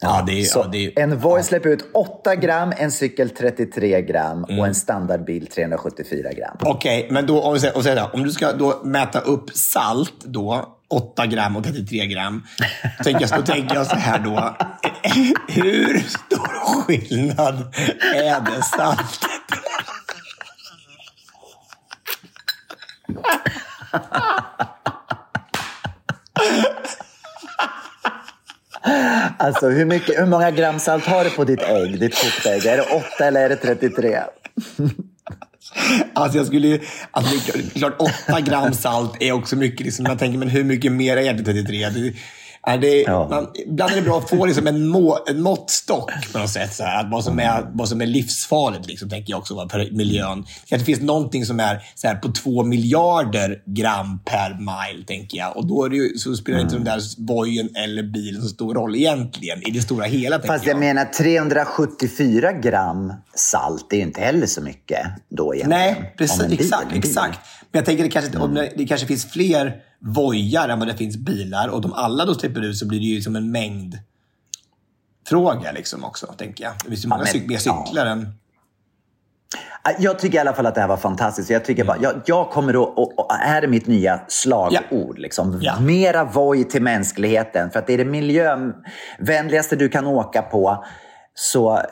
Ja. Är, Så ja, är, en Voi släpper ut 8 gram, en cykel 33 gram Mm. och en standardbil 374 gram. Okej, men då, om, vi säger, och säger då, om du ska då mäta upp salt, då, 8 gram och 33 gram, då tänker jag, då tänker jag så här då. *laughs* Hur stor skillnad är det saltet? *laughs* Alltså hur, mycket, hur många gram salt har du på ditt ägg, ditt kokta ägg? Är det 8 eller är det 33? Alltså jag skulle ju, alltså det är klart 8 gram salt är också mycket. Liksom, jag tänker, men hur mycket mer är det 33? Det, det, Ja. man, ibland är det bra att få liksom en, må, en måttstock på något sätt. Så här, att vad, som är, vad som är livsfarligt, liksom, tänker jag också, för miljön. Det kanske finns någonting som är så här, på två miljarder gram per mile, tänker jag. Och då det ju, så spelar inte den där bojen eller bilen så stor roll egentligen, i det stora hela. Fast jag jag. menar 374 gram salt, det är ju inte heller så mycket då egentligen. Nej, precis. Exakt. exakt. Men jag tänker det kanske, om det, det kanske finns fler vojar än vad det finns bilar och de alla då släpper ut så blir det ju som en mängd fråga liksom också, tänker jag. Det finns ju många men- cyk- mer cyklar än... Jag tycker i alla fall att det här var fantastiskt. Jag, tycker bara, jag, jag kommer att, och, och här är mitt nya slagord. Liksom. Ja. Mera Voi till mänskligheten. För att det är det miljövänligaste du kan åka på. Så eh,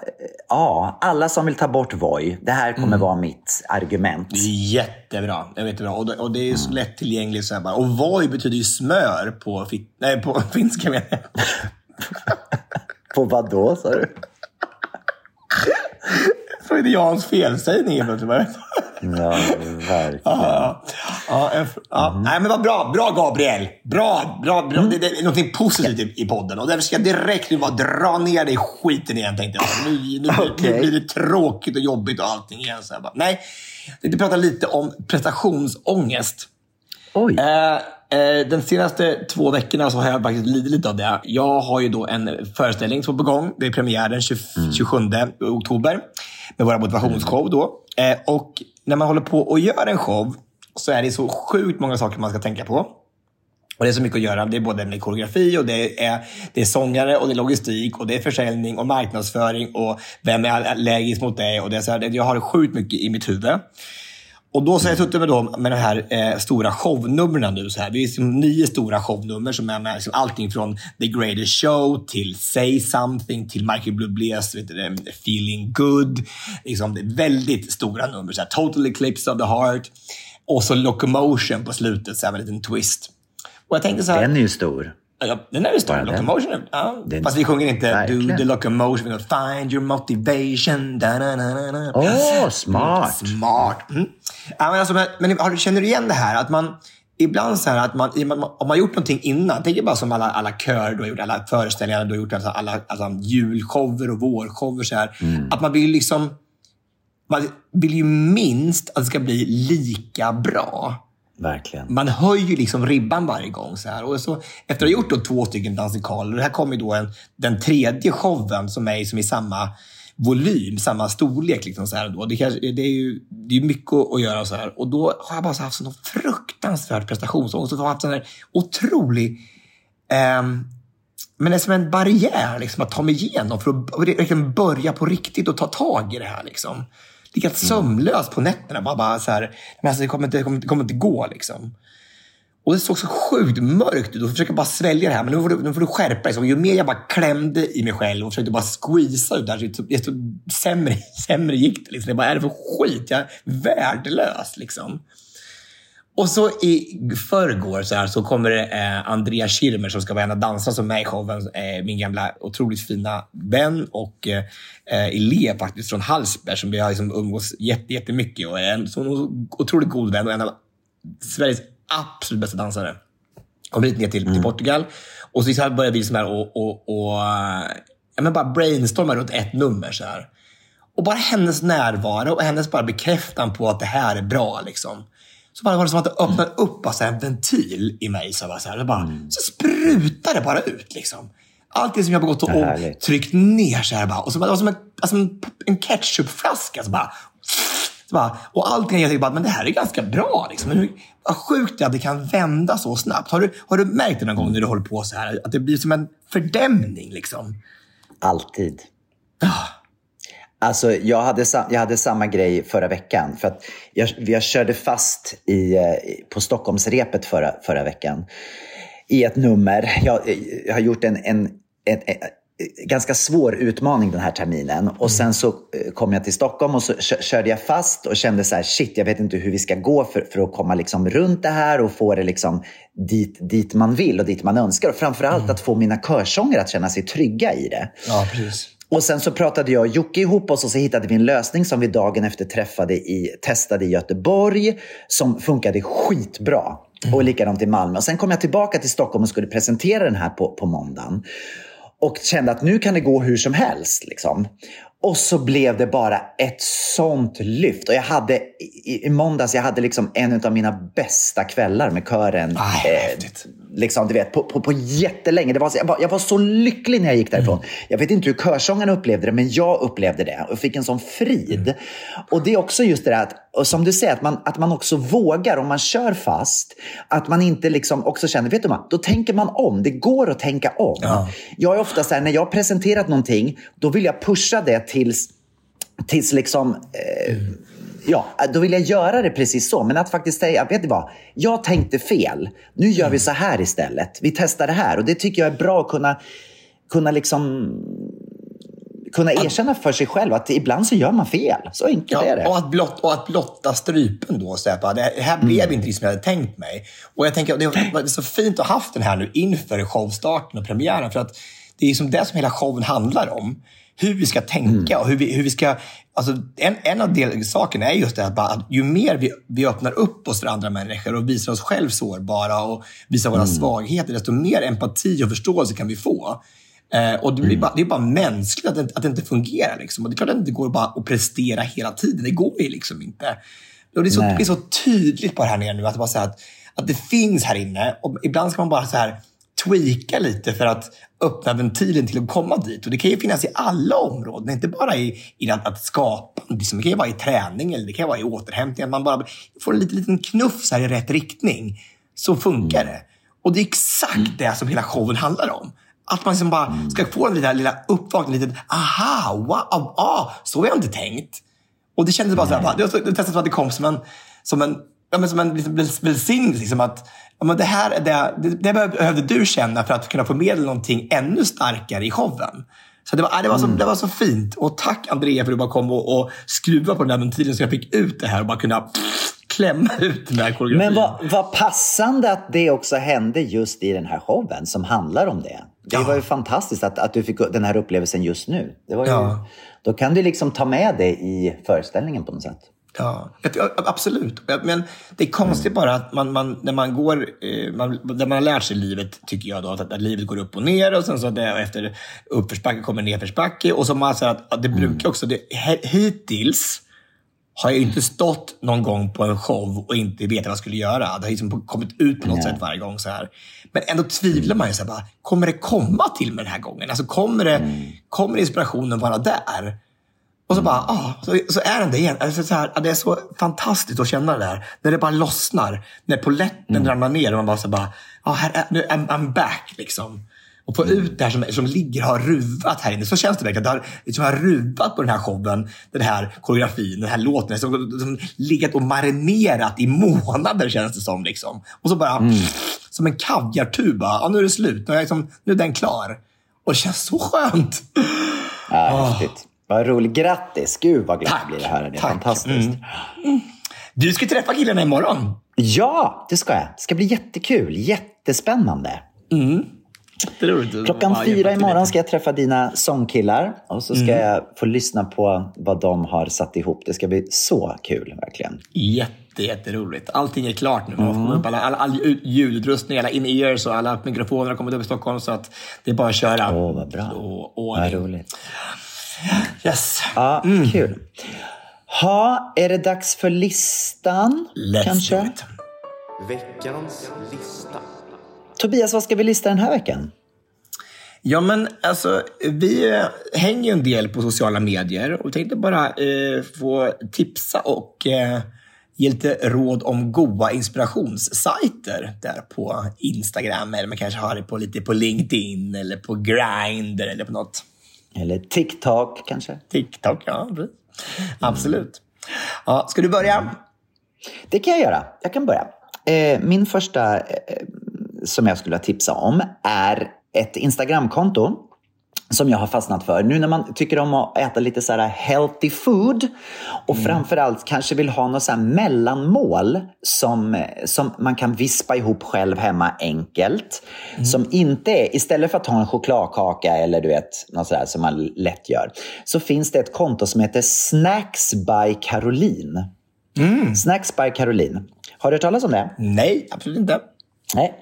ja, alla som vill ta bort Voi. Det här kommer vara mitt argument. Det är jättebra. Det är jättebra. Och, det, och det är så lättillgängligt. Så här bara. Och Voi betyder ju smör på, nej, på *laughs* finska. menar jag. På vad då, sa du? *laughs* Så är det Jans felsägning helt plötsligt. Ja, verkligen. Ja, ja, ja. Nej, men vad bra. Bra, Gabriel. Bra. bra, bra. Det, det är något positivt i, podden. Och därför ska jag direkt nu bara dra ner dig i skiten igen, tänkte jag. Nu, nu, nu, Okej. blir det tråkigt och jobbigt och allting igen. Så jag bara, nej, jag tänkte prata lite om prestationsångest. Oj. Eh, eh, den senaste två veckorna så har jag faktiskt lidit lite av det. Jag har ju då en föreställning som är på gång. Det är premiär den 20, 27 oktober med våra motivationsshow då. Eh, och när man håller på och gör en show så är det så sjukt många saker man ska tänka på. Och Det är så mycket att göra. Det är både med koreografi, och det är, det är sångare, och det är logistik, och det är försäljning och marknadsföring och vem är allergisk mot det. Och det är så här, jag har sjukt mycket i mitt huvud. Och då så har jag suttit med, dem, med de här eh, stora shownumren nu. Så här. Det är liksom nio stora shownummer som är med liksom allting från The Greatest Show till Say Something till Michael Bublé's du, Feeling Good. Liksom, det är väldigt stora nummer. Så här, Total Eclipse of the Heart. Och så Locomotion på slutet, så här, med en liten twist. Och jag tänkte så här, Den är ju stor. Ja, den är ju stor. Den. Locomotion. Ja. Den- Fast vi sjunger inte Verkligen. Do the locomotion. Find your motivation. Åh, smart. Smart. Mm. Ja, men alltså, men, men känner du igen det här? Att man ibland så här att man, om man gjort någonting innan, tänk bara som alla, alla körer du har gjort, alla föreställningar du har gjort, alltså alla alltså, julshower och vårshower. Så här, Mm. Att man vill liksom man vill ju minst att det ska bli lika bra Verkligen. man höjer liksom ribban varje gång. Så här. Och så, efter att ha gjort då två stycken dansikaler, det här kommer då en, den tredje showen som är som i samma volym, samma storlek. Liksom så här då. Det, kanske, det är ju det är mycket att göra. så här. Och då har jag bara haft sån fruktansvärd prestationsångest. Och så har jag haft sån här otrolig... ehm, men det är som en barriär liksom, att ta mig igenom för att verkligen börja på riktigt och ta tag i det här. Liksom. Ligga sömnlös på nätterna. Bara, bara så här, men alltså, det, kommer inte, det, kommer, det kommer inte gå. Liksom. Och det såg så sjukt mörkt ut. Och försöker bara svälja det här. Men nu får du, nu får du skärpa dig. Så ju mer jag bara klämde i mig själv och försökte bara squeeza ut det här, desto sämre, *laughs* sämre gick det. Liksom. Jag bara, är det för skit? Jag är värdelös. Liksom. Och så i förrgår så, här, så kommer det eh, Andrea Schirmer som ska vara en av dansarna som är med i showen. Eh, min gamla otroligt fina vän och eh, eh elev faktiskt från Hallsberg som vi har liksom umgås jättemycket och är en så otroligt god vän och en av Sveriges absolut bästa dansare. Kommer hit ner till, till Portugal. Och så liksom börjar vi liksom här och, och, och ja, men bara brainstorma runt ett nummer. Så här. Och bara hennes närvaro och hennes bara bekräftan på att det här är bra. Liksom. Så bara var det som att det öppnade upp bara så här en ventil i mig. Så, bara så, här, bara, så sprutar det bara ut. Liksom. Allt det som jag har gått och, och tryckt ner så här bara. Och så bara, det var som en, alltså en ketchupflaska. Så bara, så bara, och allting, jag tänkte bara, men det här är ganska bra. Liksom. Men hur, vad sjukt det är att det kan vända så snabbt. Har du, har du märkt det någon gång när du håller på så här? Att det blir som en fördämning liksom? Alltid. Alltså, jag hade, jag hade samma grej förra veckan. För att jag, jag körde fast i, eh, på Stockholmsrepet förra, förra veckan. I ett nummer. Jag, jag har gjort en, en, en, en ganska svår utmaning den här terminen. Och sen så eh, kom jag till Stockholm och så kö- körde jag fast och kände så här, shit, jag vet inte hur vi ska gå för, för att komma liksom runt det här och få det liksom dit, dit man vill och dit man önskar. Och framförallt att få mina körsångare att känna sig trygga i det. Ja, precis. Och sen så pratade jag och Jocke ihop oss och så hittade vi en lösning som vi dagen efter träffade i, testade i Göteborg som funkade skitbra. Och likadant i Malmö. Och sen kom jag tillbaka till Stockholm och skulle presentera den här på, på måndagen. Och kände att nu kan det gå hur som helst. Liksom. Och så blev det bara ett sånt lyft. Och jag hade i, i måndags, jag hade liksom en av mina bästa kvällar med kören. Ah, häftigt. Liksom, du vet, på, på, på jättelänge. Det var, så- jag, var, jag var så lycklig när jag gick därifrån. Jag vet inte hur körsångarna upplevde det, men jag upplevde det och fick en sån frid. Och det är också just det där att, och som du säger, att man, att man också vågar om man kör fast. Att man inte liksom också känner, vet du vad, då tänker man om. Det går att tänka om. Ja. Jag är ofta så här, när jag har presenterat någonting, då vill jag pusha det tills, tills liksom... Eh, Ja, då vill jag göra det precis så. Men att faktiskt säga, vet du vad? Jag tänkte fel. Nu gör vi så här istället. Vi testar det här. Och det tycker jag är bra att kunna, kunna liksom kunna erkänna för sig själv att ibland så gör man fel. Så enkelt är det. Ja, och, att blott, och att blotta strypen då. Så här, bara, det här Mm. blev inte det som jag hade tänkt mig. Och jag tänker, det är så fint att ha haft den här nu inför showstarten och premiären. För att det är som det som hela showen handlar om. Hur vi ska tänka och hur vi, hur vi ska... Alltså, en, en av del, sakerna är just det att, bara, att ju mer vi, vi öppnar upp oss för andra människor och visar oss själv sårbara och visar våra svagheter, desto mer empati och förståelse kan vi få. Eh, och det, blir bara, det är bara mänskligt att det, att det inte fungerar. Liksom. Och det är klart att det inte går bara att prestera hela tiden. Det går ju liksom inte. Och det, är så, Nej. det är så tydligt på det här nere nu, att, bara så här att, att det finns här inne. Och ibland ska man bara så här tweaka lite för att öppna ventilen till att komma dit. Och det kan ju finnas i alla områden, inte bara i, i att, att skapa. Liksom, det kan ju vara i träning eller det kan vara i återhämtning. Att man bara får en liten, liten knuff så här i rätt riktning. Så funkar det. Och det är exakt det som hela showen handlar om. Att man liksom bara ska få en liten lilla uppvakning, lite aha, wow, ah, så har jag inte tänkt. Och det kändes bara så här, det det att det kom som en, som en, ja, men som en liksom väl- välsignelse. Liksom att, ja, men det här är det, det, behövde du känna för att kunna förmedla någonting ännu starkare i showen. Så det var, det, var så, det var så fint. Och tack Andrea för att du bara kom och, och skruva på den där ventilen så jag fick ut det här och bara kunna klämma ut den här koreografin. Men vad, vad passande att det också hände just i den här showen som handlar om det. Det Ja. var ju fantastiskt att, att du fick den här upplevelsen just nu. Det var ju, Ja. Då kan du liksom ta med det i föreställningen på något sätt. Ja, absolut. Men det är konstigt bara att man, man, när man går, eh, man, när man har lärt sig livet, tycker jag, då, att, att livet går upp och ner och sen så det, efter uppförsbacke kommer nedförsbacke. Och så man så att, att det brukar också, det, hittills har jag inte stått någon gång på en show och inte vetat vad jag skulle göra. Det har liksom kommit ut på något sätt varje gång. så här. Men ändå tvivlar man ju. Så här, bara, kommer det komma till mig den här gången? Alltså, kommer, det, kommer inspirationen vara där? Och så bara, ah, så, så är den det igen. Alltså, så här, det är så fantastiskt att känna det där. När det bara lossnar. När poletten ramlar ner och man bara, så bara ah, här är, nu, I'm, I'm back. Liksom. Och få ut det här som, som ligger har ruvat här inne. Så känns det verkligen. Det har, liksom, har ruvat på den här showen, den här koreografin, den här låten. Som, som legat och marinerat i månader känns det som. Liksom. Och så bara, som en kaviartuba. Ja, nu är det slut. Nu är, liksom, nu är den klar. Och det känns så skönt. Ja, häftigt. Vad roligt. Grattis! Gud vad glad jag blir att höra det. Tack. Fantastiskt. Mm. Du ska träffa killarna imorgon. Ja, det ska jag. Det ska bli jättekul. Jättespännande. Klockan fyra imorgon ska jag träffa dina sångkillar och så ska jag få lyssna på vad de har satt ihop. Det ska bli så kul, verkligen. Jätte, jätteroligt. Allting är klart nu. Får upp alla, all, all ljudutrustning, alla in-ears och alla mikrofoner har kommit upp i Stockholm. Så att det är bara att köra. Åh, vad bra. Och, Vad roligt. Yes. Ja, kul. Ha, är det dags för listan? Let's kanske? do it. Veckans lista. Tobias, vad ska vi lista den här veckan? Ja, men alltså, vi eh, hänger ju en del på sociala medier och tänkte bara eh, få tipsa och eh, ge lite råd om goda inspirationssajter där på Instagram eller man kanske har det på lite på LinkedIn eller på Grindr eller på något Eller TikTok kanske? TikTok. Ja, absolut. Ja, ska du börja? Det kan jag göra. Jag kan börja. Eh, min första eh, som jag skulle tipsa om är ett Instagramkonto som jag har fastnat för. Nu när man tycker om att äta lite så här healthy food och framförallt kanske vill ha något så här mellanmål som, som man kan vispa ihop själv hemma enkelt. Som inte är, istället för att ha en chokladkaka eller du vet, något sådär som man lätt gör, så finns det ett konto som heter Snacks by Caroline. Snacks by Caroline. Har du hört talas om det? Nej, absolut inte. Nej.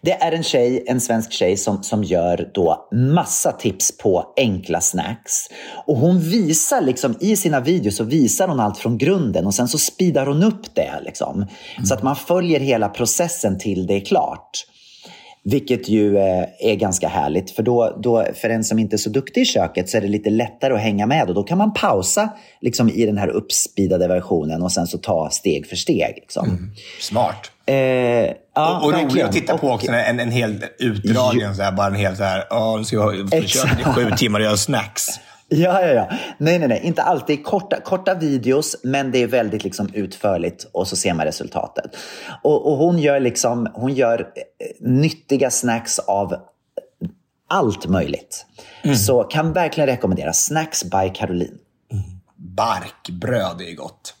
Det är en tjej, en svensk tjej som, som gör då massa tips på enkla snacks. Och hon visar liksom i sina videos så visar hon allt från grunden och sen så speedar hon upp det liksom. Så att man följer hela processen till det är klart. Vilket ju eh, är ganska härligt för då, då för en som inte är så duktig i köket så är det lite lättare att hänga med och då kan man pausa liksom, i den här uppspeedade versionen och sen så ta steg för steg. Liksom. Smart. Eh, ja, och och roligt verkligen. att titta på också, en, en hel utdragen, så här, bara en hel så här, ja, nu ska jag stå i köket i sju *laughs* timmar och göra snacks. Ja, ja, ja. Nej, nej, nej. Inte alltid korta, korta videos, men det är väldigt liksom utförligt och så ser man resultatet. Och, och hon gör liksom, hon gör eh, nyttiga snacks av allt möjligt. Så kan verkligen rekommendera Snacks by Caroline. Barkbröd är gott.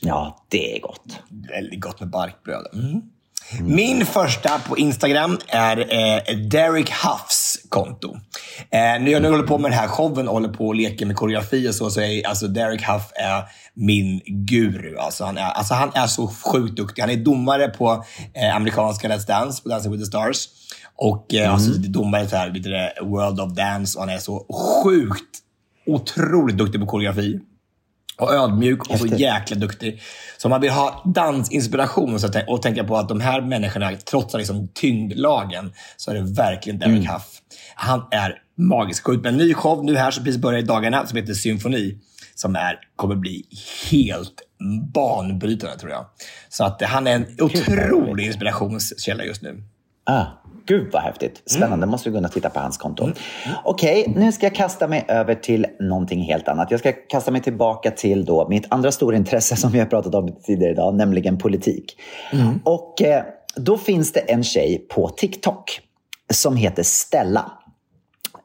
Ja, det är gott. Väldigt gott med barkbröd. Mm. Min första på Instagram är eh, Derek Huffs konto. Eh, när jag nu håller på med den här showen och håller på och leker med koreografi och så, så är alltså Derek Huff är min guru. Alltså han, är, alltså han är så sjukt duktig. Han är domare på eh, amerikanska Let's Dance, på Dancing with the Stars. Och eh, alltså, domare så här, vet du, det, World of Dance och han är så sjukt, otroligt duktig på koreografi. Och ödmjuk och så jäkla duktig. Så man vill ha dansinspiration och, så, och tänka på att de här människorna trotsar liksom tyngdlagen, så är det verkligen Derek Huff. Han är magisk. Går ut med en ny show nu här som precis börjar i dagarna som heter Symfoni. Som är, kommer bli helt banbrytande tror jag. Så att han är en otrolig inspirationskälla just nu. Ah, gud vad häftigt. Spännande. Måste vi gå in och titta på hans konto. Okej, nu ska jag kasta mig över till någonting helt annat. Jag ska kasta mig tillbaka till då mitt andra stora intresse som vi har pratat om tidigare idag, nämligen politik. Och eh, då finns det en tjej på TikTok som heter Stella.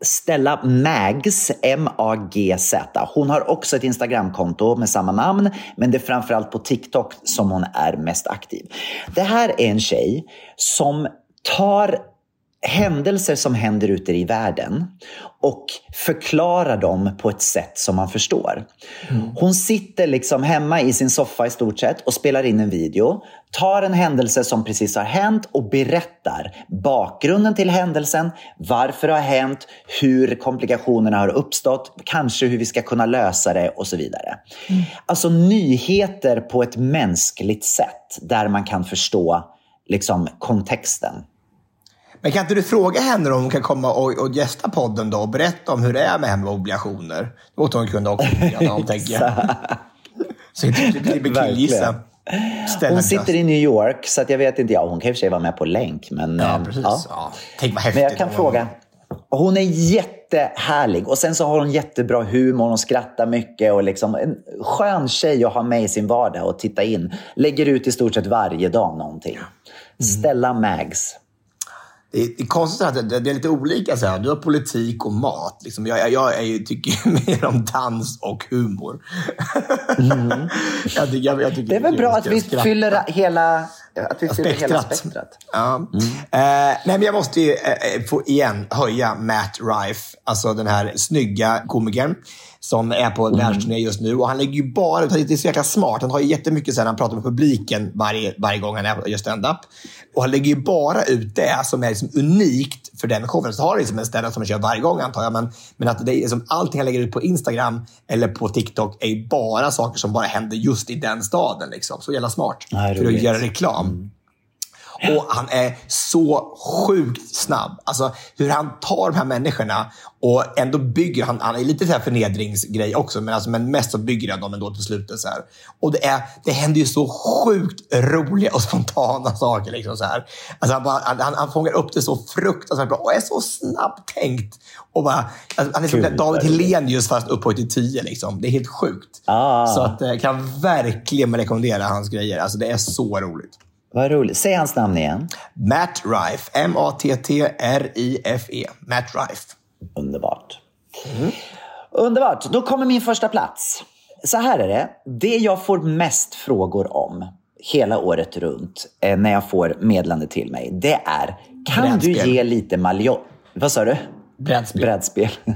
Stella Mags, M-A-G-Z. Hon har också ett Instagramkonto med samma namn, men det är framförallt på TikTok som hon är mest aktiv. Det här är en tjej som tar händelser som händer ute i världen och förklarar dem på ett sätt som man förstår. Hon sitter liksom hemma i sin soffa i stort sett och spelar in en video, tar en händelse som precis har hänt och berättar bakgrunden till händelsen, varför det har hänt, hur komplikationerna har uppstått, kanske hur vi ska kunna lösa det och så vidare. Alltså nyheter på ett mänskligt sätt där man kan förstå liksom, kontexten. Men kan inte du fråga henne om hon kan komma och, och gästa podden då och berätta om hur det är med henne med obligationer? Det låter hon kunna också gärna om, *laughs* tänker jag. Så inte blir killgissa. Hon sitter i New York, så att jag vet inte. Ja, hon kan i och för sig vara med på länk. Men, Ja, eh, precis. ja. Ja. Tänk vad häftigt. men jag kan fråga. Hon är jättehärlig. Och sen så har hon jättebra humor. Hon skrattar mycket. Och liksom en skön tjej att ha med i sin vardag och titta in. Lägger ut i stort sett varje dag någonting. Mm. Stella Mags. Det är, konstigt att det, är lite olika. Så här. Du har politik och mat. Liksom. Jag, jag, jag är ju, tycker *laughs* mer om dans och humor. *laughs* jag tycker, jag, tycker Mm. Det är väl bra att vi skratta. fyller hela, att vi fyller hela Spektrat. spektrat. Ja. Eh, nej, men jag måste ju eh, eh, få igen höja Matt Rife, alltså den här snygga komikern som är på världsturné just nu. Och han lägger ju bara ut, det är så jäkla smart, han har ju jättemycket så här, han pratar med publiken varje, varje gång han är och gör stand-up. Och han lägger ju bara ut det som är liksom unikt för den showen. Så har liksom en stand som han kör varje gång antar jag. Men, men att det är liksom, allting han lägger ut på Instagram eller på TikTok är ju bara saker som bara händer just i den staden. Liksom. Så jävla smart. Ja, för att göra reklam. Och han är så sjukt snabb. Alltså hur han tar de här människorna och ändå bygger han, han är lite så här förnedringsgrej också, men, alltså, men mest så bygger han dem ändå till slutet. Så här. Och det, är, det händer ju så sjukt roliga och spontana saker. Liksom, så här. Alltså, han, bara, han, han, han fångar upp det så fruktansvärt bra och är så snabbt tänkt. Och bara, alltså, han är som Kul, David. Hellenius fast upphöjt till 10. Liksom. Det är helt sjukt. Ah. Så att, jag kan verkligen rekommendera hans grejer. Alltså, det är så roligt. Vad roligt. Säg hans namn igen. Matt Rife. M-A-T-T-R-I-F-E. Matt Rife. Underbart. Underbart. Då kommer min första plats. Så här är det. Det jag får mest frågor om hela året runt eh, när jag får meddelande till mig, det är kan du Brädspel. ge lite Mallorca... Vad sa du? Brädspel. Brädspel. *laughs*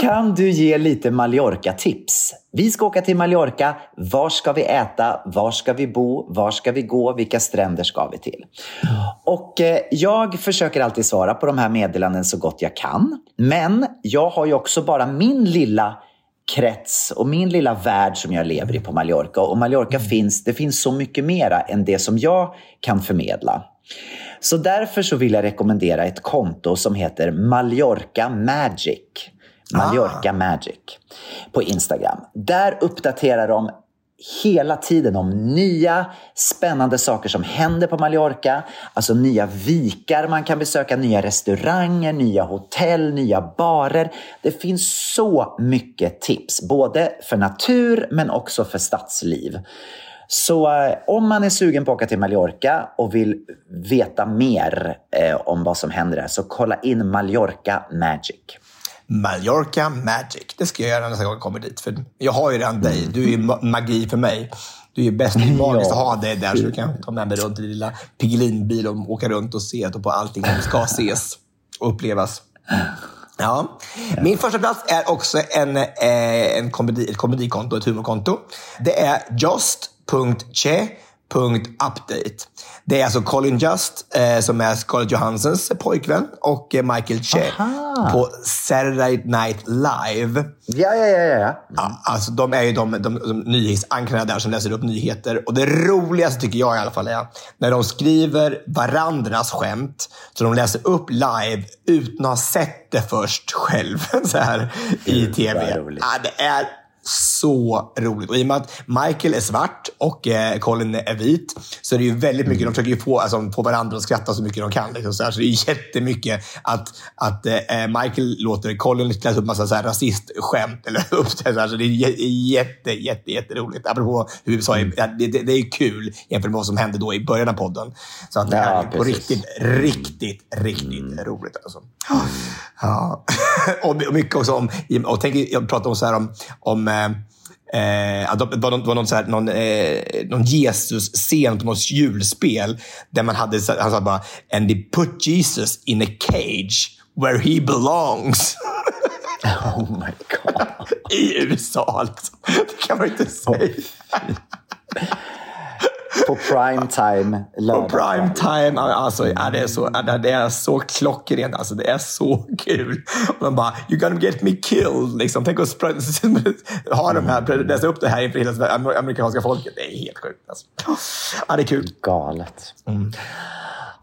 kan du ge lite Mallorca-tips? Vi ska åka till Mallorca. Var ska vi äta? Var ska vi bo? Var ska vi gå? Vilka stränder ska vi till? Och eh, jag försöker alltid svara på de här meddelanden så gott jag kan. Men jag har ju också bara min lilla krets och min lilla värld som jag lever i på Mallorca. Och Mallorca finns, det finns så mycket mera än det som jag kan förmedla. Så därför så vill jag rekommendera ett konto som heter Mallorca Magic. Mallorca Magic på Instagram. Där uppdaterar de hela tiden om nya spännande saker som händer på Mallorca. Alltså nya vikar man kan besöka, nya restauranger, nya hotell, nya barer. Det finns så mycket tips, både för natur men också för stadsliv. Så eh, om man är sugen på att åka till Mallorca och vill veta mer eh, om vad som händer där, så kolla in Mallorca Magic. Mallorca Magic. Det ska jag göra nästa gång jag kommer dit. För jag har ju redan dig. Du är ju ma- magi för mig. Du är ju bäst. Är *laughs* magiskt att ha dig där så du kan ta med mig runt i din lilla Piggelinbil och åka runt och se på allting som ska ses och upplevas. Ja. Min första plats är också en, eh, en komedi, ett komedikonto, ett humorkonto. Det är just.che.update. Det är alltså Colin Just, eh, som är Scarlett Johansens pojkvän, och eh, Michael Che Aha. på Saturday Night Live. Ja, ja, ja. ja. Ja, alltså de är ju de, de, de nyhetsankarna där som läser upp nyheter. Och det roligaste tycker jag i alla fall är när de skriver varandras skämt. Så de läser upp live utan att ha sett det först själv *laughs* så här, i tv. Ja, det är så roligt. Och i och med att Michael är svart och eh, Colin är vit så är det ju väldigt mycket, de försöker ju få, alltså, få varandra att skratta så mycket de kan. Liksom, så, här. så det är *laughs* jättemycket att, att eh, Michael låter Colin läsa upp massa så här, rasistskämt. Eller *laughs* upp så, här. så det är jä- jätte, jätte, jätteroligt. Apropå hur USA är, ja, det, det, är kul jämfört med vad som hände då i början av podden. Så att det Ja, är på riktigt, riktigt, riktigt roligt. Alltså. Ja. *laughs* och my- och mycket också om, och tänk, jag pratade om så här om, om eh, det var någon, någon, så här, någon, eh, någon Jesus-scen på något julspel där man hade, han sa bara “And they put Jesus in a cage where he belongs” *laughs* Oh my god. *laughs* i USA. Liksom. Det kan man inte säga. På prime time På lördag. prime time, alltså, ja, det, är så, ja, det är så klockrent. Alltså, det är så kul. Och de bara, you're gonna get me killed. Liksom. Tänk att *laughs* ha de här, läsa upp det här inför hela amerikanska folket. Det är helt sjukt. Alltså. Ja, det är kul. Galet. Mm.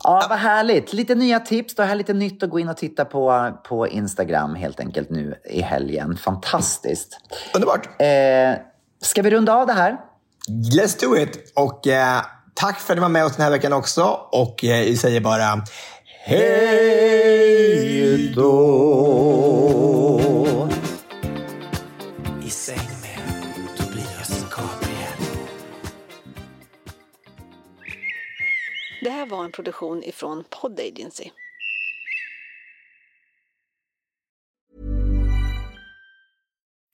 Ja, vad härligt. Lite nya tips. Det här lite nytt att gå in och titta på, på Instagram helt enkelt nu i helgen. Fantastiskt. Underbart. Eh, ska vi runda av det här? Let's do it. Och eh, tack för att ni var med oss den här veckan också. Och eh, vi säger bara hej då. I säng med Tobias Gabriel. Det här var en produktion ifrån Pod Agency.